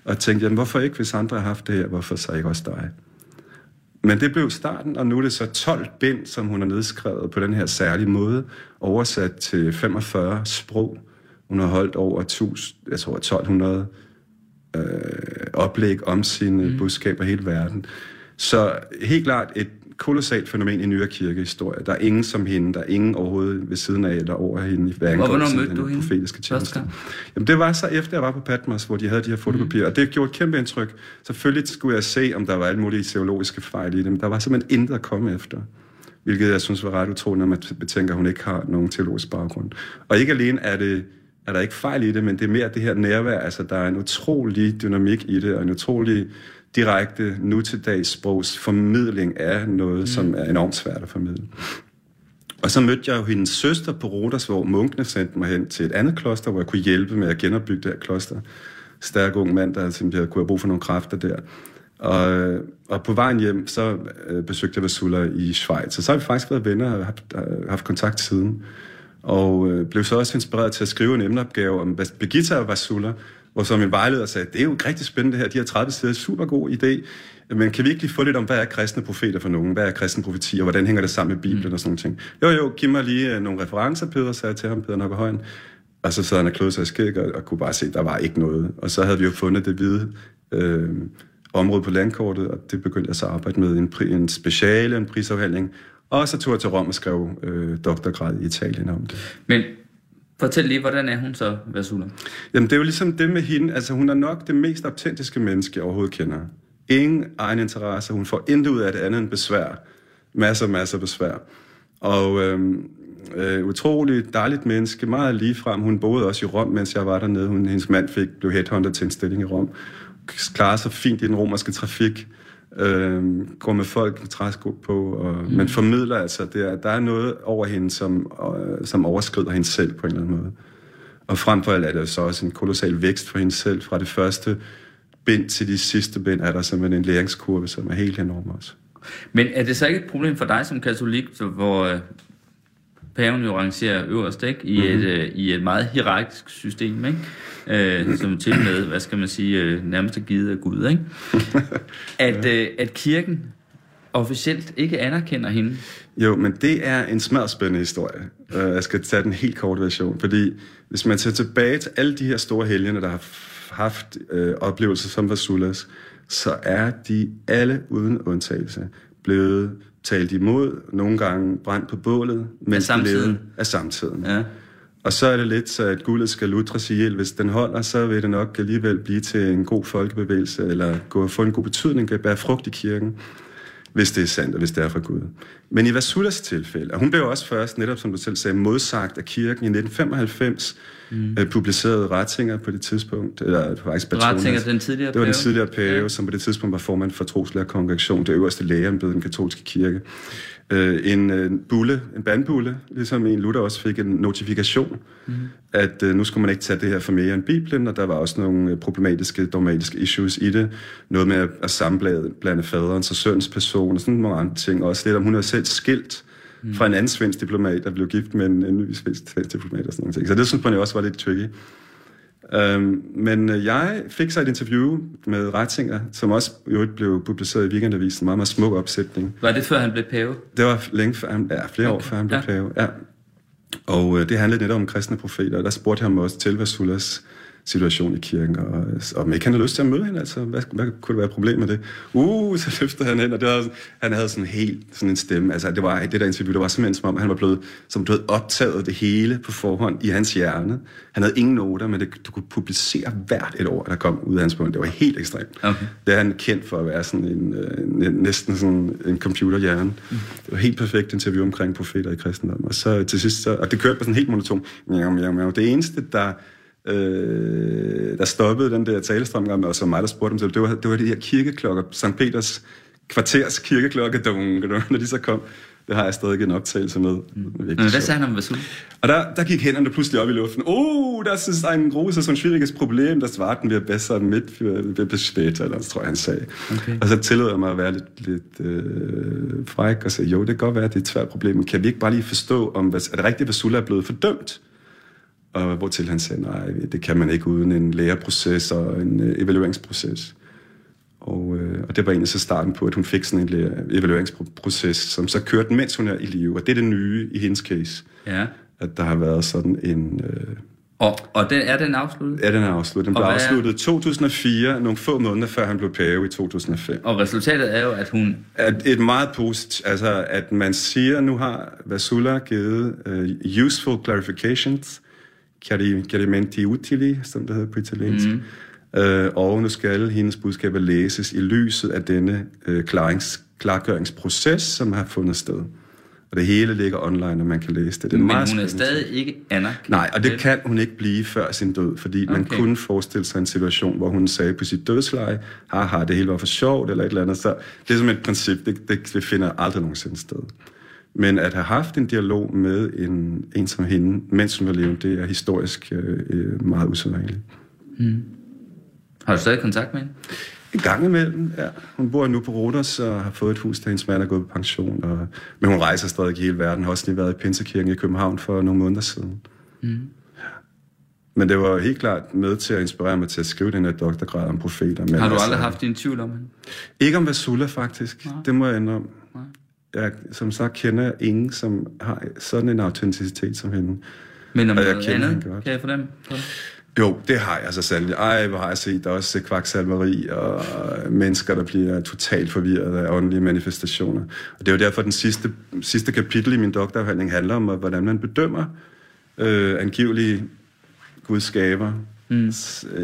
Og tænkte, jamen, hvorfor ikke, hvis andre har haft det her, hvorfor så ikke også dig? Men det blev starten, og nu er det så 12 bind, som hun har nedskrevet på den her særlige måde, oversat til 45 sprog. Hun har holdt over 1000, jeg tror 1200 øh, oplæg om sine mm. budskaber i hele verden. Så helt klart et kolossalt fænomen i nyere kirkehistorie. Der er ingen som hende, der er ingen overhovedet ved siden af eller over hende, hvad angår hvornår mødte du hende? profetiske tjeneste. Jamen det var så efter jeg var på Patmos, hvor de havde de her fotokopier, mm. og det gjorde et kæmpe indtryk. Selvfølgelig skulle jeg se, om der var alle mulige teologiske fejl i det, men der var simpelthen intet at komme efter. Hvilket jeg synes var ret utroligt, når man betænker, at hun ikke har nogen teologisk baggrund. Og ikke alene er det er der ikke fejl i det, men det er mere det her nærvær. Altså, der er en utrolig dynamik i det, og en utrolig direkte nu til dags sprogs formidling af noget, mm. som er enormt svært at formidle. Og så mødte jeg jo hendes søster på Rodas, hvor munkene sendte mig hen til et andet kloster, hvor jeg kunne hjælpe med at genopbygge det her kloster. Stærk ung mand, der simpelthen kunne have brug for nogle kræfter der. Og, og på vejen hjem, så øh, besøgte jeg Vasula i Schweiz. Og så har vi faktisk været venner og haft, haft kontakt siden. Og øh, blev så også inspireret til at skrive en emneopgave om Birgitta og Vasula, hvor så min vejleder sagde, det er jo rigtig spændende det her, de her 30 sider, super god idé, men kan vi ikke lige få lidt om, hvad er kristne profeter for nogen? Hvad er kristne profetier? Hvordan hænger det sammen med Bibelen mm. og sådan ting? Jo, jo, giv mig lige uh, nogle referencer, Peter sagde til ham, Peter Nokkerhøjen. Og så sad han og kløede sig i skæg og, og kunne bare se, at der var ikke noget. Og så havde vi jo fundet det hvide øh, område på landkortet, og det begyndte jeg så at arbejde med en, en speciale, en prisafhandling. Og så tog jeg til Rom og skrev øh, doktorgrad i Italien om det. Men Fortæl lige, hvordan er hun så, Vasula? Jamen, det er jo ligesom det med hende. Altså, hun er nok det mest autentiske menneske, jeg overhovedet kender. Ingen egen interesse. Hun får intet ud af det andet end besvær. Masser, masser af besvær. Og øhm, øh, utrolig dejligt menneske, meget ligefrem. Hun boede også i Rom, mens jeg var dernede. Hun, hendes mand fik, blev headhunter til en stilling i Rom. Klarede sig fint i den romerske trafik øh, går med folk med træsko på, og, mm. men formidler altså, det er, der er noget over hende, som, øh, som overskrider hende selv på en eller anden måde. Og frem for alt er det så også en kolossal vækst for hende selv. Fra det første bind til de sidste bind er der simpelthen en læringskurve, som er helt enorm også. Men er det så ikke et problem for dig som katolik, hvor øh, paven jo rangerer øverst ikke? I, mm-hmm. et, øh, i et meget hierarkisk system, ikke? Øh, som til med, hvad skal man sige, øh, nærmest er givet af Gud, ikke? At, øh, at kirken officielt ikke anerkender hende. Jo, men det er en smadspændende historie. Uh, jeg skal tage den helt korte version, fordi hvis man ser tilbage til alle de her store helgener, der har haft uh, oplevelser som Vasulas, så er de alle uden undtagelse blevet talt imod, nogle gange brændt på bålet, mens af samtiden. af samtiden. Ja. Og så er det lidt så, at guldet skal lutres ihjel. Hvis den holder, så vil det nok alligevel blive til en god folkebevægelse, eller gå få en god betydning, kan bære frugt i kirken, hvis det er sandt, og hvis det er fra Gud. Men i Vasulas tilfælde, og hun blev også først, netop som du selv sagde, modsagt af kirken i 1995, mm. øh, publicerede Rattinger på det tidspunkt, eller faktisk Batonas. Rattinger, den tidligere Det var den tidligere pave, ja. som på det tidspunkt var formand for Troslærerkongregation, det øverste lægeembede den katolske kirke øh, en øh, bulle, en bandbulle, ligesom en Luther også fik en notifikation, mm. at øh, nu skulle man ikke tage det her for mere end Bibelen, og der var også nogle øh, problematiske, dogmatiske issues i det. Noget med at, at sammenblande blande faderens og søns person, og sådan nogle andre ting. Også lidt om, hun er selv skilt mm. fra en anden svensk diplomat, der blev gift med en, en ny svensk diplomat og sådan nogle ting. Så det synes man jo også var lidt tricky. Øhm, men øh, jeg fik så et interview med Rettinger, som også jo blev publiceret i Weekendavisen, en meget, meget smuk opsætning. Var det før han blev pave? Det var længe før han, ja, flere okay. år før han blev ja. pave, ja. Og øh, det handlede netop om kristne profeter, og der spurgte han mig også til Vasulas situation i kirken, og, og om ikke han havde lyst til at møde hende, altså, hvad, hvad kunne det være problem med det? Uh, så løftede han hen, og det var, han havde sådan helt sådan en stemme, altså det var det der interview, det var simpelthen som om, han var blevet, som du havde optaget det hele på forhånd i hans hjerne. Han havde ingen noter, men det, du kunne publicere hvert et ord, der kom ud af hans mund. Det var helt ekstremt. Okay. Det er han kendt for at være sådan en, øh, næsten sådan en computerhjerne. Mm. Det var helt perfekt interview omkring profeter i kristendom. Og så til sidst, så, og det kørte på sådan helt monoton. Det eneste, der øh, der stoppede den der talestrøm, og så mig, der spurgte dem, det var, det var de her kirkeklokker, St. Peters kvarters kirkeklokke, når de så kom. Det har jeg stadig en optagelse med. Mm. Men hvad sagde han om Vasul? Og der, der gik hænderne pludselig op i luften. Oh, das ist ein großes und schwieriges Problem. Das warten wir besser mit für, bis später, eller tror jeg, han sagde. Okay. Og så tillod jeg mig at være lidt, lidt øh, fræk og sige, jo, det kan godt være, det er et svært problem, men kan vi ikke bare lige forstå, om er det rigtigt, at Vasul er blevet fordømt? Og hvortil han sagde, nej, det kan man ikke uden en læreproces og en øh, evalueringsproces. Og, øh, og det var egentlig så starten på, at hun fik sådan en evalueringsproces, som så kørte, mens hun er i live. Og det er det nye i hendes case. Ja. At der har været sådan en... Øh, og, og den, er den afsluttet? Ja, den er afsluttet. Den blev afsluttet i 2004, nogle få måneder før han blev pave i 2005. Og resultatet er jo, at hun... At et meget positivt, altså at man siger, nu har Vasula givet uh, useful clarifications, chiarimenti utili, som det hedder på italiensk. Mm. Øh, og nu skal hendes budskaber læses i lyset af denne øh, klarings, klargøringsproces, som har fundet sted. Og det hele ligger online, og man kan læse det. det er Men meget hun er stadig ikke anerkendt? Nej, og det kan hun ikke blive før sin død, fordi okay. man kunne forestille sig en situation, hvor hun sagde på sit dødsleje, haha, det hele var for sjovt, eller et eller andet. Så det er som et princip, det, det, det finder aldrig nogensinde sted. Men at have haft en dialog med en, en som hende, mens hun var levende, det er historisk øh, øh, meget usædvanligt. Mm. Har du stadig kontakt med hende? En gang imellem, ja. Hun bor nu på Rodos og har fået et hus, da hendes mand er gået på pension. Og, men hun rejser stadig i hele verden. Har også lige været i Pinsekirken i København for nogle måneder siden. Mm. Men det var helt klart med til at inspirere mig til at skrive den her doktorgrad om profeter. Men har du altså, aldrig haft din tvivl om hende? Ikke om Vasula, faktisk. Nej. Det må jeg ændre om. Nej jeg som sagt kender ingen, som har sådan en autenticitet som hende. Men om noget jeg andet, godt. kan jeg fornemme på det? Jo, det har jeg altså sandelig. Ej, hvor har jeg set. Der er også kvaksalveri og mennesker, der bliver totalt forvirret af åndelige manifestationer. Og det er jo derfor, den sidste, sidste kapitel i min doktorafhandling handler om, hvordan man bedømmer øh, angivelige Guds skaber. Mm.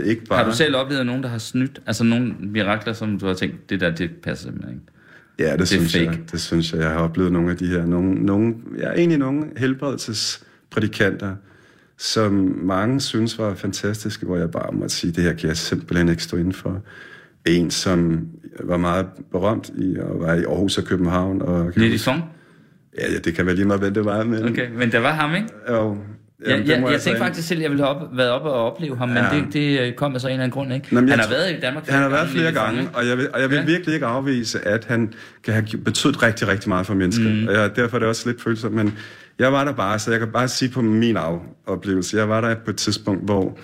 Ikke bare... Har du selv oplevet nogen, der har snydt? Altså nogle mirakler, som du har tænkt, det der, det passer simpelthen ikke? Ja, det, det synes jeg. Det synes jeg. Jeg har oplevet nogle af de her, nogle, nogle, ja, egentlig nogle helbredelsesprædikanter, som mange synes var fantastiske, hvor jeg bare måtte sige, det her kan jeg simpelthen ikke stå inden for. En, som var meget berømt i, og var i Aarhus og København. Og, Song? Ja, ja, det kan være lige meget, hvad det var. Men, okay, men der var ham, ikke? Jo, Jamen, jeg, jeg, jeg tænkte faktisk selv, at jeg ville have op, været oppe og opleve ham, men ja. det, det øh, kom af så en eller anden grund, ikke? Jamen, han har været i Danmark Han har været flere gange, og jeg vil, og jeg vil ja. virkelig ikke afvise, at han kan have betydet rigtig, rigtig meget for mennesker. Mm. Og jeg, derfor er det også lidt følsomt, men jeg var der bare, så jeg kan bare sige på min oplevelse. Jeg var der på et tidspunkt, hvor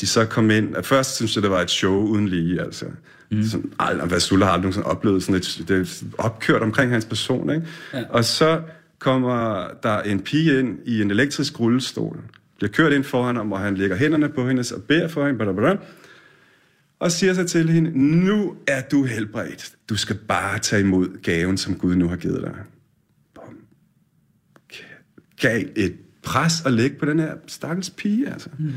de så kom ind. At først synes jeg, det var et show uden lige, altså. Mm. Sådan, hvad Sulla har aldrig sådan oplevet sådan et, det opkørt omkring hans person, ikke? Ja. Og så kommer der en pige ind i en elektrisk rullestol, bliver kørt ind foran ham, hvor han lægger hænderne på hende og beder for hende, blablabla, og siger sig til hende, nu er du helbredt. Du skal bare tage imod gaven, som Gud nu har givet dig. Bum. Gav et pres at lægge på den her stakkels pige, altså. Mm.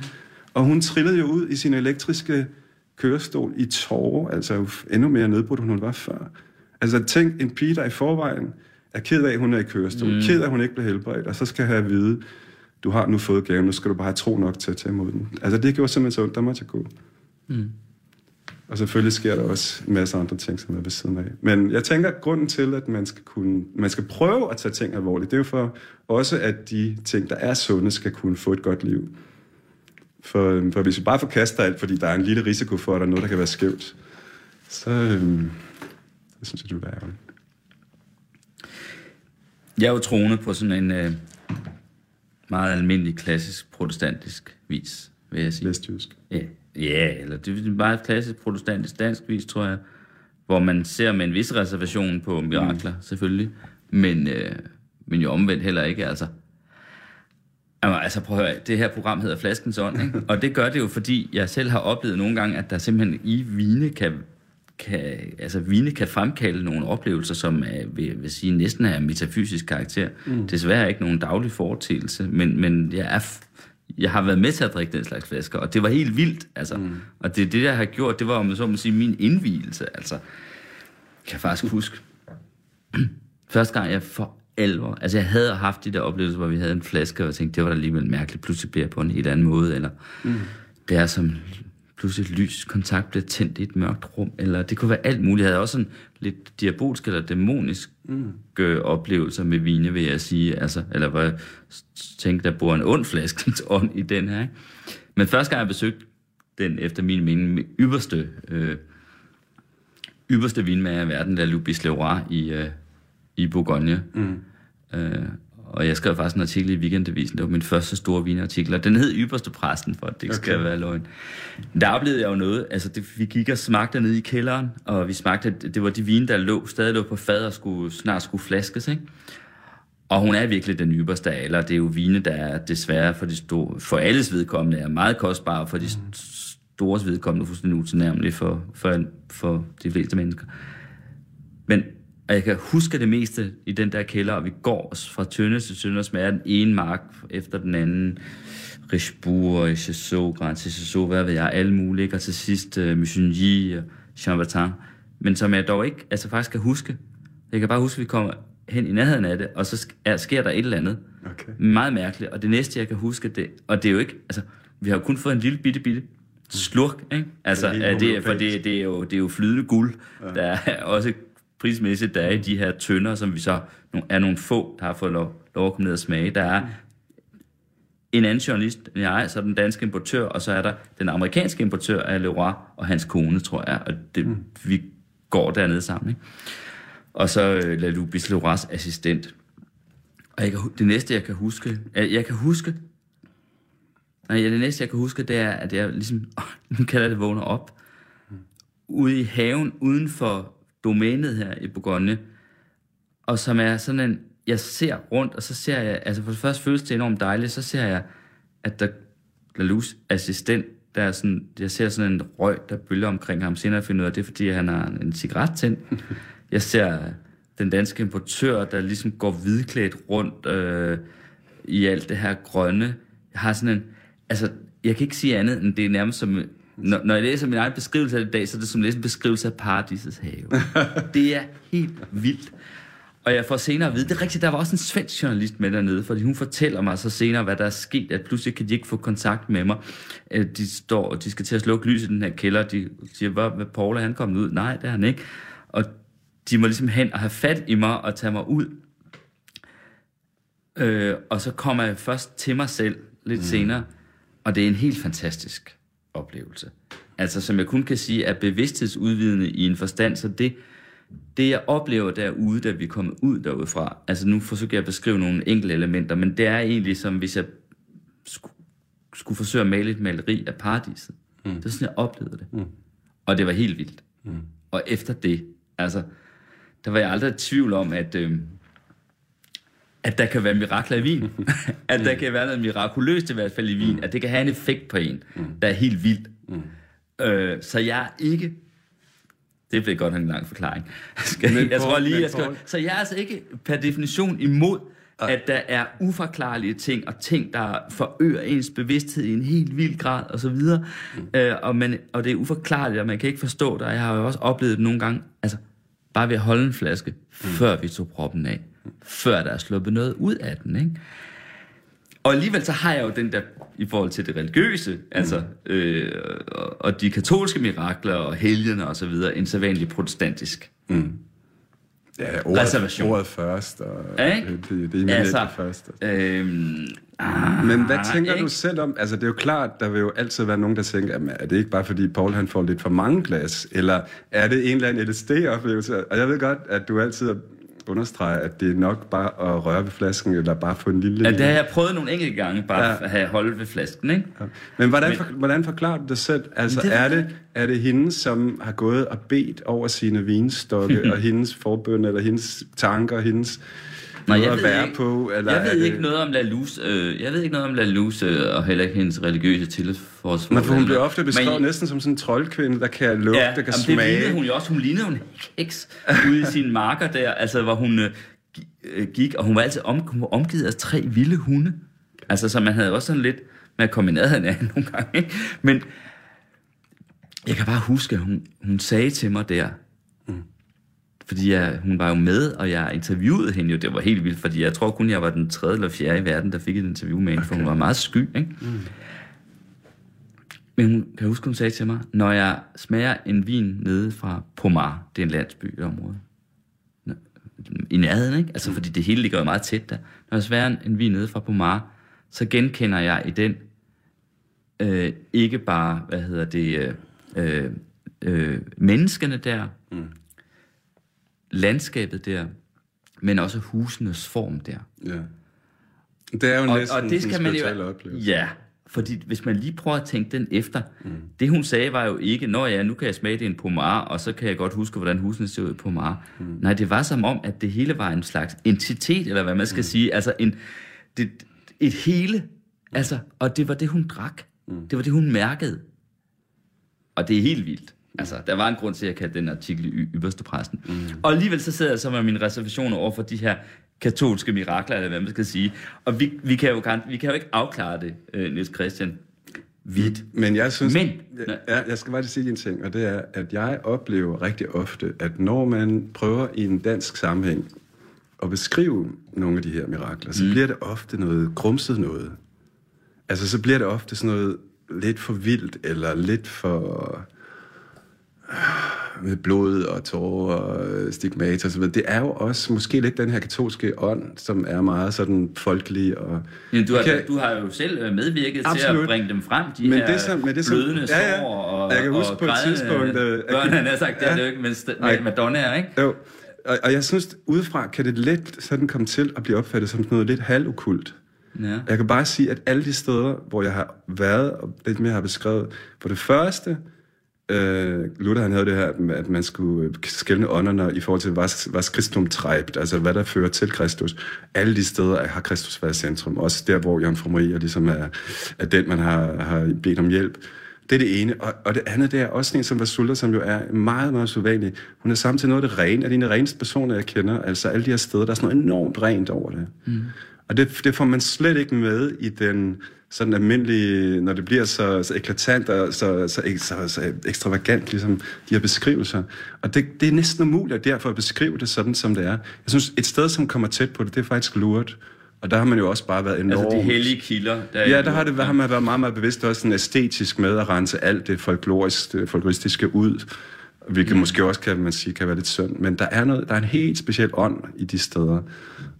Og hun trillede jo ud i sin elektriske kørestol i tårer, altså endnu mere nedbrudt, end hun var før. Altså tænk, en pige, der i forvejen er ked af, at hun er i kørestol, mm. ked af, at hun ikke bliver helbredt, og så skal have at vide, du har nu fået gaven, nu skal du bare have tro nok til at tage imod den. Altså det gjorde simpelthen så ondt, der måtte jeg gå. Mm. Og selvfølgelig sker der også en masse andre ting, som er ved siden af. Men jeg tænker, at grunden til, at man skal, kunne, man skal prøve at tage ting alvorligt, det er jo for også, at de ting, der er sunde, skal kunne få et godt liv. For, for hvis vi bare forkaster alt, fordi der er en lille risiko for, at der er noget, der kan være skævt, så øhm, det synes jeg, det vil være ærgerligt. Jeg er jo troende på sådan en øh, meget almindelig, klassisk, protestantisk vis, vil jeg sige. Vestjysk. Ja, ja eller det er meget klassisk, protestantisk, dansk vis, tror jeg. Hvor man ser med en vis reservation på mirakler, mm. selvfølgelig. Men, øh, men jo omvendt heller ikke, altså. Jamen, altså prøv at høre, det her program hedder Flaskens Ånd, ikke? og det gør det jo, fordi jeg selv har oplevet nogle gange, at der simpelthen i vine kan, kan, altså vine kan fremkalde nogle oplevelser, som er, vil, vil sige, næsten er metafysisk karakter. Mm. Desværre ikke nogen daglig foretagelse, men, men jeg, er, jeg har været med til at drikke den slags flasker, og det var helt vildt, altså. Mm. Og det, det, jeg har gjort, det var, om så må sige, min indvielse, altså. Kan jeg faktisk huske. Første gang jeg for alvor, altså jeg havde haft de der oplevelser, hvor vi havde en flaske, og jeg tænkte, det var da alligevel mærkeligt, pludselig bliver jeg på en helt anden måde, eller mm. det er som pludselig lys kontakt bliver tændt i et mørkt rum, eller det kunne være alt muligt. Jeg havde også sådan lidt diabolsk eller dæmonisk mm. oplevelser med vine, vil jeg sige, altså, eller hvor jeg tænkte, der bor en ond flaskens ånd i den her. Ikke? Men første gang jeg besøgte den, efter min mening, med ypperste, øh, ypperste vinmager i verden, der er Lubis Leroy i, øh, i Bourgogne. Mm. Øh, og jeg skrev faktisk en artikel i Weekendavisen. Det var min første store vinartikel, og den hed Ypperste Præsten, for at det ikke okay. skal være løgn. Der oplevede jeg jo noget. Altså, det, vi gik og smagte ned i kælderen, og vi smagte, det var de vine, der lå, stadig lå på fad og skulle, snart skulle flaskes, ikke? Og hun er virkelig den ypperste af alle, det er jo vine, der er desværre for, de store, for alles vedkommende er meget kostbare, for de stores vedkommende fuldstændig utilnærmelige for, for, for de fleste mennesker. Men og jeg kan huske det meste i den der kælder, og vi går fra tynde til tynde og smager den ene mark efter den anden. Richebourg, Chasseau, Grand Chasseau, hvad ved jeg, alle mulige, og til sidst uh, Musigny og Chambertin. Men som jeg dog ikke, altså faktisk kan huske. Jeg kan bare huske, at vi kommer hen i nærheden af det, og så sk- er, sker der et eller andet. Okay. Meget mærkeligt. Og det næste, jeg kan huske, det, og det er jo ikke, altså, vi har jo kun fået en lille bitte, bitte slurk, ikke? Altså, Det er det for det, det, er jo, det er jo flydende guld. Ja. Der er også prismæssigt, der er i de her tønder, som vi så er nogle få, der har fået lov, lov at komme ned og smage. Der er en anden journalist end jeg, så er den danske importør, og så er der den amerikanske importør af Leroy og hans kone, tror jeg, og det, mm. vi går dernede sammen. Ikke? Og så øh, La Lubis Leroys assistent. Og jeg kan, det næste, jeg kan huske, jeg, jeg kan huske, nej, det næste, jeg kan huske, det er, at jeg ligesom, nu kalder det vågner op, ude i haven, uden for domænet her i Bourgogne, og som er sådan en, jeg ser rundt, og så ser jeg, altså for det første føles det enormt dejligt, så ser jeg, at der Lalus assistent, der er sådan, jeg ser sådan en røg, der bølger omkring ham. Senere finder ud af, det er, fordi han har en cigaret tændt. Jeg ser den danske importør, der ligesom går hvidklædt rundt øh, i alt det her grønne. Jeg har sådan en, altså, jeg kan ikke sige andet, end det er nærmest som, når, når jeg læser min egen beskrivelse af det i dag, så er det som at læse en beskrivelse af paradisets have. det er helt vildt. Og jeg får senere at vide, det er rigtigt, der var også en svensk journalist med dernede, fordi hun fortæller mig så senere, hvad der er sket, at pludselig kan de ikke få kontakt med mig. Øh, De står, de skal til at slukke lyset i den her kælder, de siger, hvad, hvad Paul er han kommet ud? Nej, det er han ikke. Og de må ligesom hen og have fat i mig og tage mig ud. Øh, og så kommer jeg først til mig selv lidt mm. senere, og det er en helt fantastisk oplevelse. Altså, som jeg kun kan sige, er bevidsthedsudvidende i en forstand, så det, det jeg oplever derude, da vi er kommet ud derude fra, altså nu forsøger jeg at beskrive nogle enkelte elementer, men det er egentlig som hvis jeg skulle, skulle forsøge at male et maleri af paradiset. Mm. Det er sådan, jeg oplevede det. Mm. Og det var helt vildt. Mm. Og efter det, altså, der var jeg aldrig i tvivl om, at, øh, at der kan være mirakler i vin. at der kan være noget mirakuløst i hvert fald i vin. At det kan have en effekt på en, der er helt vildt. Øh, så jeg er ikke... Det blev godt en lang forklaring. Skal, Men jeg tror lige, jeg skal, så jeg er altså ikke per definition imod, at der er uforklarlige ting, og ting, der forøger ens bevidsthed i en helt vild grad, og så videre. Mm. Øh, og, man, og det er uforklarligt, og man kan ikke forstå det, og jeg har jo også oplevet det nogle gange, altså bare ved at holde en flaske, mm. før vi tog proppen af, før der er sluppet noget ud af den, ikke? Og alligevel så har jeg jo den der, i forhold til det religiøse, altså, øh, og, og de katolske mirakler, og helgene og så videre, en sædvanlig protestantisk. Ja, ordet, Reservation. ordet først, og Ja, ikke? det, det, det er altså, det først. Øhm, ah, Men hvad tænker ikke? du selv om, altså det er jo klart, der vil jo altid være nogen, der tænker, jamen, er det ikke bare fordi Paul han får lidt for mange glas, eller er det en eller anden LSD-oplevelse? Og jeg ved godt, at du altid understreger, at det er nok bare at røre ved flasken, eller bare få en lille... Ja, det har jeg prøvet nogle enkelte gange, bare Ja. at have holdt ved flasken, ikke? Ja. Men hvordan, Men- for, hvordan forklarer du det selv? Altså, Det er, jeg det, er det hende, som har gået og bedt over sine vinstokke, og hendes forbøn, eller hendes tanker, hendes Nej, jeg ved, være ikke, på? Eller jeg ved det- ikke noget om Lalus, øh, jeg ved ikke noget om Lalus øh, og heller ikke hendes religiøse tillidsforhold. Men for hun bliver ofte Men- beskrevet næsten som sådan en troldkvinde, der kan lugte, Ja, der kan jamen, det smage. lignede hun jo også. Hun lignede en heks ude i sine marker der, altså hvor hun øh, øh, gik, og hun var altid om, hun var omgivet af tre vilde hunde. Altså, så man havde også sådan lidt med at komme i nærheden af nogle gange. Ikke? Men jeg kan bare huske, at hun, hun sagde til mig der, fordi jeg, hun var jo med, og jeg interviewede hende jo. Det var helt vildt, fordi jeg tror kun, jeg var den tredje eller fjerde i verden, der fik et interview med hende, okay. for hun var meget sky. Ikke? Mm. Men hun, kan jeg huske, hun sagde til mig, når jeg smager en vin nede fra Pomar, det er en landsby i området, i nærheden, ikke? Altså, fordi det hele ligger jo meget tæt der. Når jeg smager en, en vin nede fra Pomar, så genkender jeg i den øh, ikke bare, hvad hedder det, øh, øh, øh, menneskene der, mm. Landskabet der, men også husenes form der. Ja. Det er jo Og, næsten og det skal man jo... oplevelse. Ja, fordi hvis man lige prøver at tænke den efter, mm. det hun sagde var jo ikke, når ja, nu kan jeg smage det i en pomar, og så kan jeg godt huske, hvordan husene ser ud i pomar. Mm. Nej, det var som om, at det hele var en slags entitet, eller hvad man skal mm. sige, altså en, det, et hele, altså, og det var det, hun drak. Mm. Det var det, hun mærkede. Og det er helt vildt. Altså, der var en grund til, at jeg kaldte den artikel i ypperste præsten. Mm. Og alligevel så sidder jeg så med mine reservationer over for de her katolske mirakler, eller hvad man skal sige. Og vi, vi, kan, jo, vi kan jo ikke afklare det, øh, Niels Christian, vidt. Men jeg synes... Men- Ja, jeg skal bare lige sige en ting, og det er, at jeg oplever rigtig ofte, at når man prøver i en dansk sammenhæng at beskrive nogle af de her mirakler, så mm. bliver det ofte noget grumset noget. Altså, så bliver det ofte sådan noget lidt for vildt, eller lidt for med blod og tårer og så videre. Det er jo også måske lidt den her katolske ånd, som er meget sådan folkelig og... Men du har, kan- du har jo selv øh, medvirket til Absolut. at bringe dem frem, de Men her det som- men det som- blødende ja, ja. sår og, Jeg kan huske og på et tidspunkt, øh, børn, han har sagt, det er Ja. ikke, men med Madonna ikke? Jo, og, og jeg synes, udefra kan det let sådan komme til at blive opfattet som noget lidt halvokult. Ja. Jeg kan bare sige, at alle de steder, hvor jeg har været, og det mere har beskrevet, for det første, øh, Luther han havde det her, at man skulle skælne ånderne i forhold til, hvad, hvad Kristum træbt, altså hvad der fører til Kristus. Alle de steder har Kristus været centrum, også der, hvor Jomfru Maria ligesom er, er den, man har, har bedt om hjælp. Det er det ene. Og, og det andet, det er også en som Vasulta, som jo er meget, meget usædvanlig. Hun er samtidig noget af det rene, af de reneste personer, jeg kender. Altså alle de her steder, der er sådan noget enormt rent over det. Mm. Og det, det får man slet ikke med i den sådan almindelige, når det bliver så, så eklatant og så, så, så, så ekstravagant, ligesom de her beskrivelser. Og det, det er næsten umuligt derfor at beskrive det sådan, som det er. Jeg synes, et sted, som kommer tæt på det, det er faktisk Lourdes. Og der har man jo også bare været enormt... Altså de hellige kilder. Der Ja, der har, det, har man været meget, meget bevidst også sådan æstetisk med at rense alt det folkloriske, folkloristiske ud, hvilket mm. måske også kan man sige kan være lidt synd. Men der er, noget, der er en helt speciel ånd i de steder.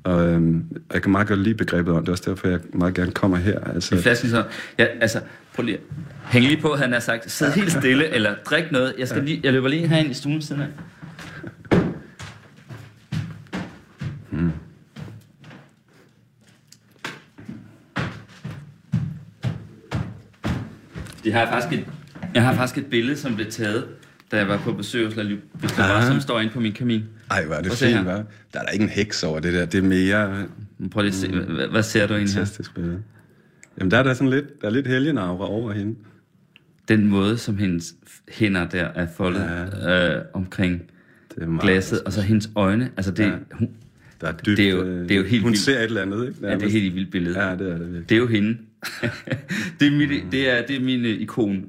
Og øhm, jeg kan meget godt lide begrebet ånd. Det er også derfor, jeg meget gerne kommer her. I Altså, flasken så, ja, altså, prøv lige, hæng lige på, han har sagt, sid helt stille, eller drik noget. Jeg, skal lige, jeg løber lige herind i stuen siden af. Jeg har faktisk et, jeg har faktisk et billede, som blev taget, da jeg var på besøg hos Lalu, som står inde på min kamin. Ej, hvor er det fint, hva'? Der er der ikke en heks over det der. Det er mere Prøv lige at se, hvad, hvad ser du egentlig her? fantastisk billede. Jamen, der er der sådan lidt, der er lidt helgenaura over hende. Den måde, som hendes hænder der er foldet ja. øh, omkring Det er glasset, og så hendes øjne, altså det, Ja. hun, Der er dybt, Det er jo- øh, det er jo helt Hun vildt. ser et eller andet, ikke? ja, det er helt vildt billede. Ja, det er det virkelig. Det er jo hende. Det, er mit, det, er, det er min øh, ikon.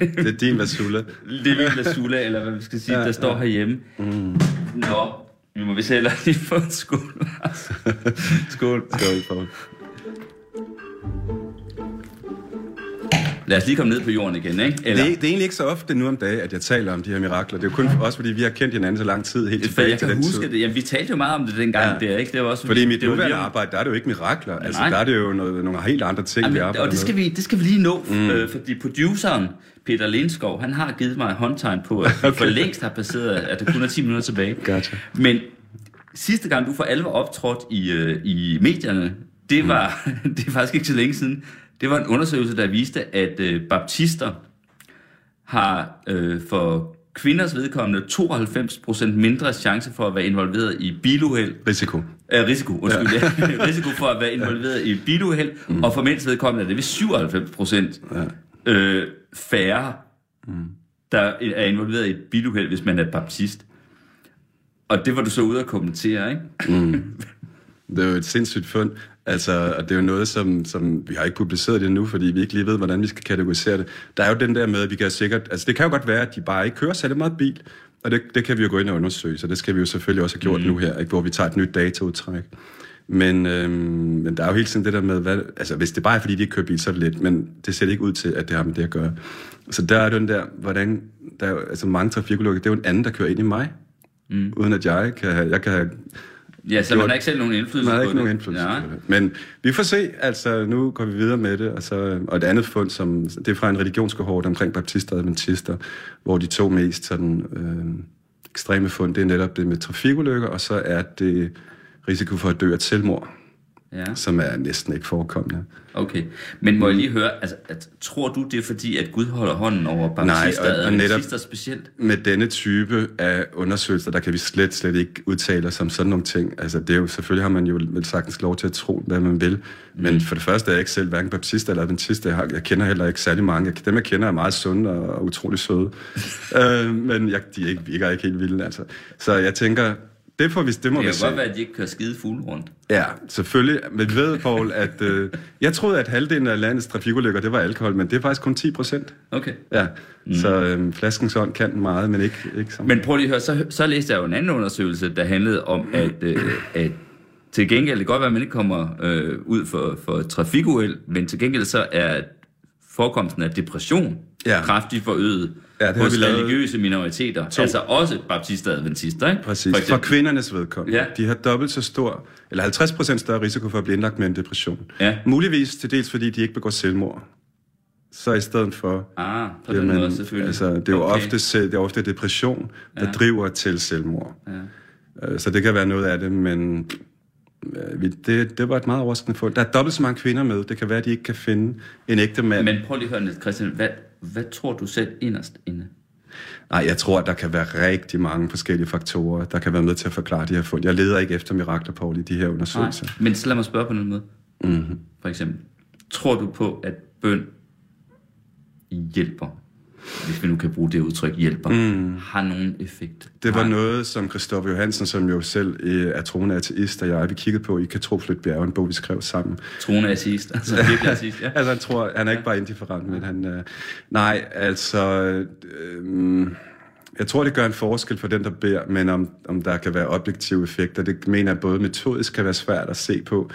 Det er din Vasula. det er min Lasula, eller hvad vi skal sige, Ja, der står ja. herhjemme. Mm. Nå, vi må vist heller lige få en skål. skål. Skål, Paul. Lad os lige komme ned på jorden igen, ikke? Eller, Det, er, det er egentlig ikke så ofte nu om dagen, at jeg taler om de her mirakler. Det er jo kun også, fordi vi har kendt hinanden så lang tid, helt for tilbage jeg til kan den huske tid. det. Jamen, vi talte jo meget om det dengang Ja. der, ikke? Det var også, Fordi i mit det var nuværende lige- arbejde, der er det jo ikke mirakler. Altså, Nej. der er det jo noget, nogle helt andre ting, vi Jamen, arbejder og det skal, med. vi, det skal vi lige nå, mm. øh, fordi produceren, Peter Lenskov, han har givet mig håndtegn på, at vi Okay. for længst har passeret, at der kun er 10 minutter tilbage. Gotcha. Men sidste gang, du for alvor optrådt i, øh, i medierne, det var, mm. det er faktisk ikke så længe siden, det var en undersøgelse, der viste, at øh, baptister har øh, for kvinders vedkommende 92% mindre chance for at være involveret i biluheld. Risiko. Øh, risiko, undskyld. Ja. risiko for at være involveret i biluheld. Mm. Og for mænds vedkommende er det vist 97% ja. øh, færre, mm. der er involveret i et biluheld, hvis man er baptist. Og det var du så ude at kommentere, ikke? Mm. Det er jo et sindssygt fund. Altså, og det er jo noget, som, som vi har ikke publiceret det nu, fordi vi ikke lige ved, hvordan vi skal kategorisere det. Der er jo den der med, at vi kan sikkert... Altså, det kan jo godt være, at de bare ikke kører særlig meget bil, og det, det kan vi jo gå ind og undersøge, så det skal vi jo selvfølgelig også have gjort mm. nu her, ikke? hvor vi tager et nyt dataudtræk. Men, øhm, men der er jo hele tiden det der med, hvad, altså hvis det bare er fordi, de ikke kører bil, så er det lidt, men det ser ikke ud til, at det har med det at gøre. Så der er den der, hvordan, der er jo, altså mange trafikulykker, det er jo en anden, der kører ind i mig, mm. uden at jeg kan have, jeg kan have Ja, så man har ikke selv nogen indflydelse man har ikke på nogen det. indflydelse ja. på det. Men vi får se, altså nu går vi videre med det, og, så, og et andet fund, som, det er fra en religionskohort omkring baptister og adventister, hvor de to mest sådan, øh, ekstreme fund, det er netop det med trafikulykker, og så er det risiko for at dø af selvmord, Ja. som er næsten ikke forekommende. Okay, men må jeg lige høre, altså, at, tror du det er fordi, at Gud holder hånden over baptister Nej, og- og og netop- specielt? Med denne type af undersøgelser, der kan vi slet, slet ikke udtale os om sådan nogle ting. Altså, det er jo, selvfølgelig har man jo vel sagtens lov til at tro, hvad man vil. Men Mm. for det første er jeg ikke selv hverken baptist eller adventist. Jeg, har, jeg kender heller ikke særlig mange. Dem, jeg kender, er meget sunde og utrolig søde. øh, men jeg, de er ikke, virker ikke helt vilde, altså. Så jeg tænker, det, får vi, det må Det kan godt være, at de ikke kører skide fugle rundt. Ja, selvfølgelig. Men vi ved, Poul, at øh, jeg troede, at halvdelen af landets trafikulykker, det var alkohol, men det er faktisk kun 10 procent. Okay. Ja, mm. så øh, flaskens ånd kan meget, men ikke, ikke så Men prøv lige at høre, så, så læste jeg jo en anden undersøgelse, der handlede om, at, øh, at til gengæld, det kan godt være, at man ikke kommer øh, ud for, for trafikuheld, men til gengæld så er forekomsten af depression ja. kraftigt forøget Ja, det hos vi religiøse minoriteter. To. Altså også baptister og adventister, ikke? Præcis. For For, kvindernes vedkommende. Ja. De har dobbelt så stor, eller 50 procent større risiko for at blive indlagt med en depression. Ja. Muligvis til dels, fordi de ikke begår selvmord. Så i stedet for... Ah, på den måde selvfølgelig. Altså, det er jo Okay. ofte, det er ofte depression, der Ja. driver til selvmord. Ja. Øh, Så det kan være noget af det, men det, det var et meget overraskende fund. Der er dobbelt så mange kvinder med. Det kan være, at de ikke kan finde en ægte mand. Men prøv lige at høre, Christian, hvad, hvad tror du selv inderst inde? Nej, jeg tror, at der kan være rigtig mange forskellige faktorer, der kan være med til at forklare de her fund. Jeg leder ikke efter mirakler, Paul, i de her Nej, undersøgelser. men så lad mig spørge på den måde. Mm-hmm. For eksempel, tror du på, at bøn hjælper, hvis vi nu kan bruge det udtryk, hjælper, mm. har nogen effekt? Det var Nej. noget, som Christoffer Johansen, som jo selv øh, er troende ateist, og jeg, vi kiggede på i Katroflyt Bjerg, en bog, vi skrev sammen. Troende ateist, altså virkelig ateist, ja. altså, han tror, han er ikke bare indifferent, men han... Øh, nej, altså... Øh, jeg tror, det gør en forskel for den, der beder, men om, om der kan være objektive effekter, det mener jeg både metodisk kan være svært at se på,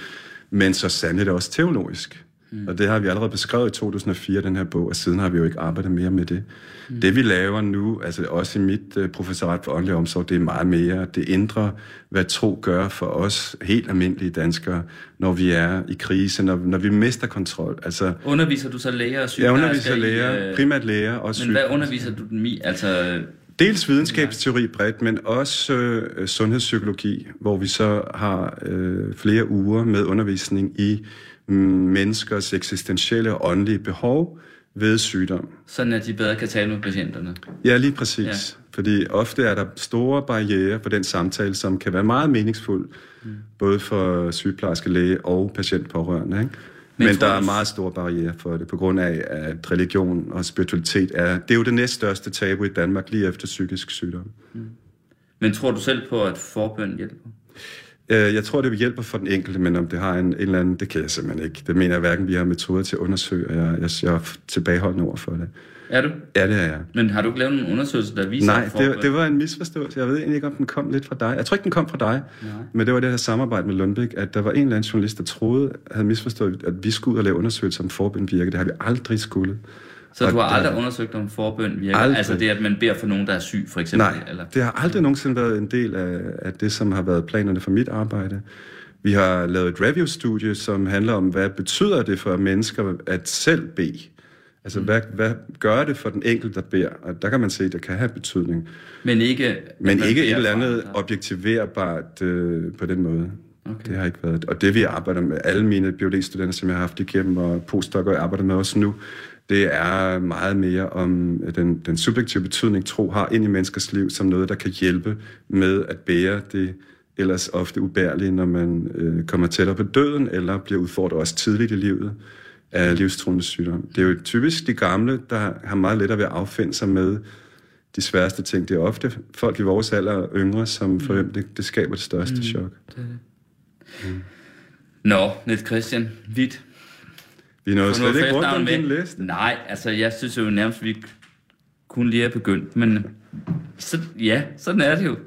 men så sandelig også teologisk. Mm. Og det har vi allerede beskrevet i 2004, den her bog, og siden har vi jo ikke arbejdet mere med det. Mm. Det vi laver nu, altså også i mit uh, professorat for åndelig omsorg, det er meget mere det indre, hvad tro gør for os helt almindelige danskere, når vi er i krise, når, når vi mister kontrol. Altså, Underviser du så læger og sygeplejersker? underviser i, læger, øh, primært læger og Men hvad underviser du dem i? Altså, Dels videnskabsteori bredt, men også øh, sundhedspsykologi, hvor vi så har øh, flere uger med undervisning i menneskers eksistentielle og åndelige behov ved sygdom. sådan at de bedre kan tale med patienterne. Ja, lige præcis. Ja. Fordi ofte er der store barriere for den samtale, som kan være meget meningsfuld, mm. både for sygeplejerske, læge og patientpårørende. Ikke? Men, Men der er meget store barriere for det, på grund af, at religion og spiritualitet er... Det er jo det næststørste tabu i Danmark, lige efter psykisk sygdom. Men tror du selv på, at forbøn hjælper? Øh, Jeg tror, det hjælper for den enkelte, men om det har en, en eller anden, det kan jeg simpelthen ikke. Det mener jeg hverken, vi har metoder til at undersøge, og jeg, jeg, jeg er tilbageholdende over for det. Er du? Ja, det er jeg. Men har du ikke lavet nogen undersøgelse, der viser Nej, det, det var en misforståelse. Jeg ved egentlig ikke, om den kom lidt fra dig. Jeg tror ikke, den kom fra dig. Nej. Men det var det her samarbejde med Lundbæk, at der var en eller anden journalist, der troede, havde misforstået, at vi skulle ud og lave undersøgelser om virke. Det har vi aldrig skulle. Så Og du har der- aldrig undersøgt, om forbøn virker? Aldrig. Altså det, at man beder for nogen, der er syg, for eksempel? Nej, Eller? det har aldrig nogensinde været en del af, af det, som har været planerne for mit arbejde. Vi har lavet et review-studie, som handler om, hvad betyder det for mennesker at selv bede? Altså, Mm. hvad, hvad gør det for den enkelte, der beder? Og der kan man se, at det kan have betydning. Men ikke... Men ikke et eller andet andre. objektiverbart øh, på den måde. Okay. Det har ikke været. Og det vi arbejder med, alle mine PhD-studenter, som jeg har haft igennem, og postdokker, jeg arbejder med også nu, Det er meget mere om den, den subjektive betydning, tro har ind i menneskers liv, som noget, der kan hjælpe med at bære det ellers ofte ubærlige, når man øh, kommer tættere på døden, eller bliver udfordret også tidligt i livet af livstruende sygdom. Det er jo typisk de gamle, der har meget lettere ved at affinde sig med de sværeste ting. Det er ofte folk i vores alder og yngre, som for hvem det, det skaber det største mm. chok. Mm. Nå, Niels Christian, vidt. Vi nåede slet ikke rundt om din liste. Nej, altså jeg synes jo nærmest, vi kun lige er begyndt, men så, ja, sådan er det jo.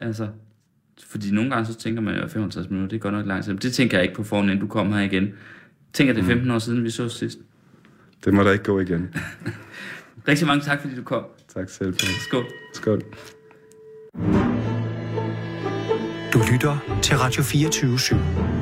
Altså, fordi nogle gange så tænker man jo, at 55 minutter, det er godt nok lang tid. Men det tænker jeg ikke på forhånd, inden du kom her igen. Tænker, det er 15 år siden, vi så sidst. Det må der ikke gå igen. Rigtig mange tak, fordi du kom. Tak selv. Peter. Skål. Skål. Du lytter til Radio 24 /7.